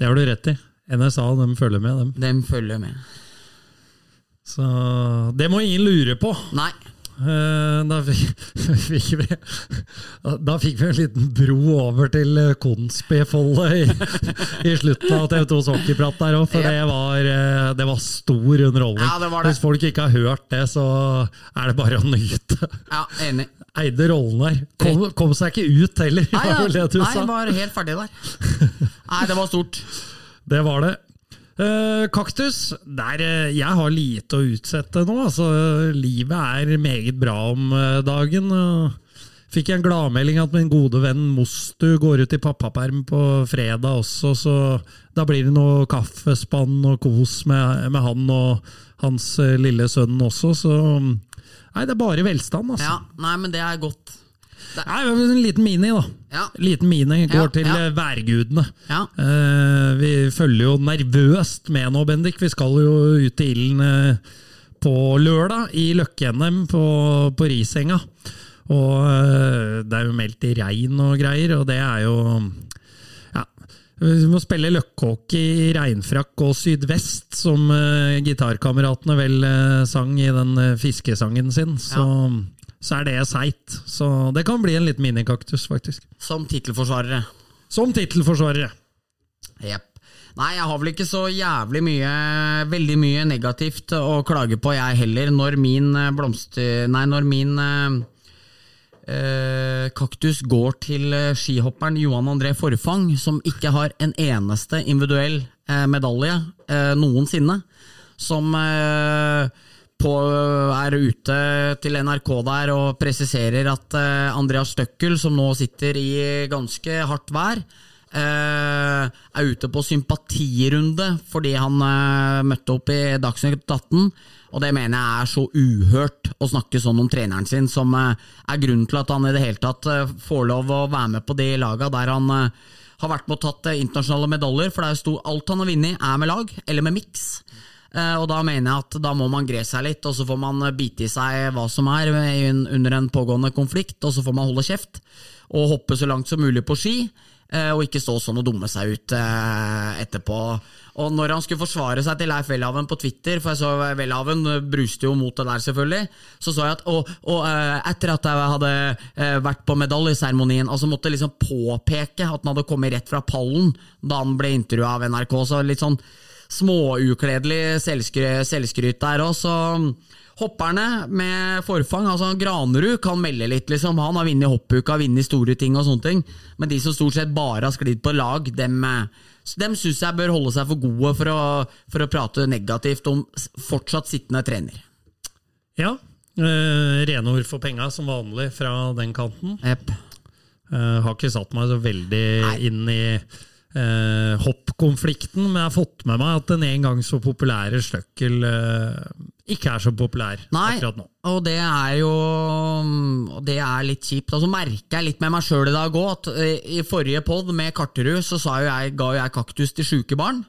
Det har du rett i. NSA de følger med, dem. De følger med. Så det må ingen lure på. Nei. Eh, Da fikk, (laughs) fikk vi Da fikk vi en liten bro over til eh, i, (laughs) i slutten av TV 2s hockeyprat der òg, for det var, eh, det var stor underholdning. Ja, det var det. Hvis folk ikke har hørt det, så er det bare å nyte. Ja, enig. Eide rollen der. Kom, kom seg ikke ut heller, Nei, var vel det du nei, sa. var helt ferdig der. (laughs) Nei, det var stort. Det var det. Uh, kaktus, der eh, jeg har lite å utsette nå. Altså, livet er meget bra om eh, dagen. Fikk jeg en gladmelding at min gode venn Mostu går ut i pappaperm på fredag også, så da blir det noe kaffespann og kos med, med han og hans lille sønn også, så Nei, det er bare velstand, altså. Ja, nei, men det er godt. Nei, en liten mini, da. Ja. Liten mini går Ja, til ja. eh, værgudene. Ja. Eh, vi følger jo nervøst med nå, Bendik. Vi skal jo ut i ilden uh, på lørdag i Løkke-NM på, på Risenga. Og uh, det er jo meldt i regn og greier, og det er jo vi må spille løkkehockey i regnfrakk og sydvest, som uh, gitarkameratene vel uh, sang i den uh, fiskesangen sin. Så, så er det seigt. Så det kan bli en liten minikaktus, faktisk. Som tittelforsvarere. Som tittelforsvarere. Jepp. Nei, jeg har vel ikke så jævlig mye Veldig mye negativt å klage på, jeg heller, når min eh, blomster... Nei, når min eh, eh, kaktus går til eh, skihopperen Johan André Forfang, som ikke har en eneste individuell eh, medalje eh, noensinne. Som eh, på, er ute til NRK der og presiserer at eh, Andreas Støkkel, som nå sitter i ganske hardt vær, eh, er ute på sympatirunde fordi han eh, møtte opp i Dagsnytt 18. Og det mener jeg er så uhørt å snakke sånn om treneren sin, som er grunnen til at han i det hele tatt får lov å være med på de laga der han har vært med og tatt internasjonale medaljer. For stor, alt han har vunnet, er med lag, eller med miks. Eh, Og da mener jeg at da må man gre seg litt, og så får man bite i seg hva som er under en pågående konflikt, og så får man holde kjeft og hoppe så langt som mulig på ski. eh, Og ikke stå sånn og dumme seg ut eh, etterpå. Og når han skulle forsvare seg til Leif Welhaven på Twitter, for jeg så Welhaven bruste jo mot det der, selvfølgelig, så så jeg at Og, og etter at jeg hadde vært på medaljeseremonien, altså måtte liksom påpeke at han hadde kommet rett fra pallen da han ble intervjua av NRK, så litt sånn småukledelig selvskry- selvskryt der òg, så Hopperne med forfang, altså Granerud kan melde litt, liksom. Han har vunnet hoppuka, vunnet store ting og sånne ting. Men de som stort sett bare har sklidd på lag, dem, eh, dem syns jeg bør holde seg for gode for å, for å prate negativt om fortsatt sittende trener. Ja. Eh, rene ord for penga, som vanlig, fra den kanten. Yep. Eh, har ikke satt meg så veldig Nei. inn i eh, hoppkonflikten, men jeg har fått med meg at den en gang så populære Støkkel eh, ikke er så populær Nei, akkurat nå. og det er jo det er litt kjipt. Og så merker jeg litt med meg sjøl i dag òg, at eh, i forrige pod med Karterud så sa jo jeg, ga jo jeg kaktus til sjuke barn.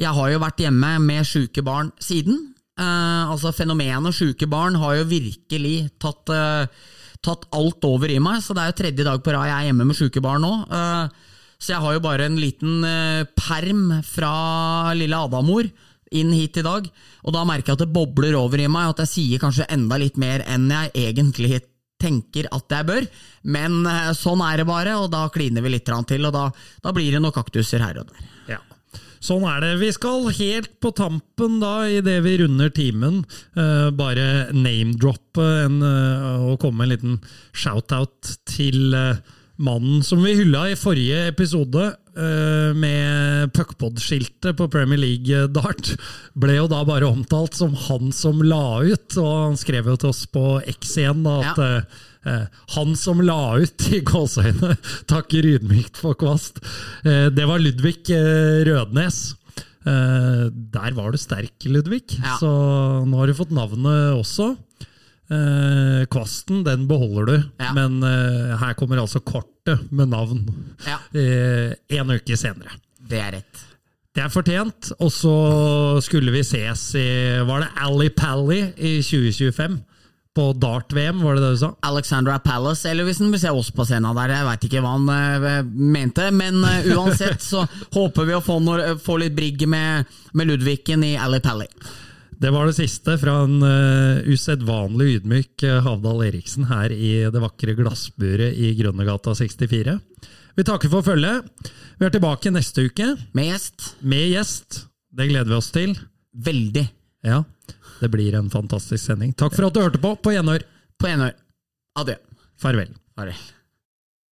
Jeg har jo vært hjemme med sjuke barn siden. Eh, altså Fenomenet sjuke barn har jo virkelig tatt, eh, tatt alt over i meg, så det er jo tredje dag på rad jeg er hjemme med sjuke barn nå. Eh, så jeg har jo bare en liten eh, perm fra lille Adamor inn hit i dag, og da merker jeg at det bobler over i meg, at jeg sier kanskje enda litt mer enn jeg egentlig tenker at jeg bør. Men eh, sånn er det bare, og da kliner vi litt til, og da, da blir det noen kaktuser her og der. Ja. Sånn er det. Vi skal helt på tampen, da, idet vi runder timen, uh, bare name-droppe eh, og komme med en liten shout-out til eh, mannen som vi hylla i forrige episode, eh, med puckpod-skiltet på Premier League Dart, ble jo da bare omtalt som han som la ut, og han skrev jo til oss på X igjen da, at Ja. eh, Eh, han som la ut (laughs) i gåseøyne, takker ydmykt for kvast. Eh, det var Ludvig eh, Rødnes. Eh, der var du sterk, Ludvig. Ja. Så nå har du fått navnet også. Eh, kvasten, den beholder du, Ja. men eh, her kommer altså kortet med navn Ja. eh, en uke senere. Det er rett. Det er fortjent. Og så skulle vi ses i Var det Ali Pally i 2025? På Dart-VM, var det det du sa? Alexandra Palace, eller hvis han vil se oss på scenen der. Jeg veit ikke hva han uh, mente, men uh, uansett så (laughs) håper vi å få, noe, få litt brigg med, med Ludvigen i Ali Pally. Det var det siste fra en uh, usedvanlig ydmyk eh, Havdal Eriksen her i det vakre glassburet i Grønnegata 64. Vi takker for følget. Vi er tilbake neste uke Med gjest. med gjest. Det gleder vi oss til. Veldig. Ja, det blir en fantastisk sending. Takk for at du hørte på. På gjenhør. På gjenhør. Adjø. Farvel. Farvel.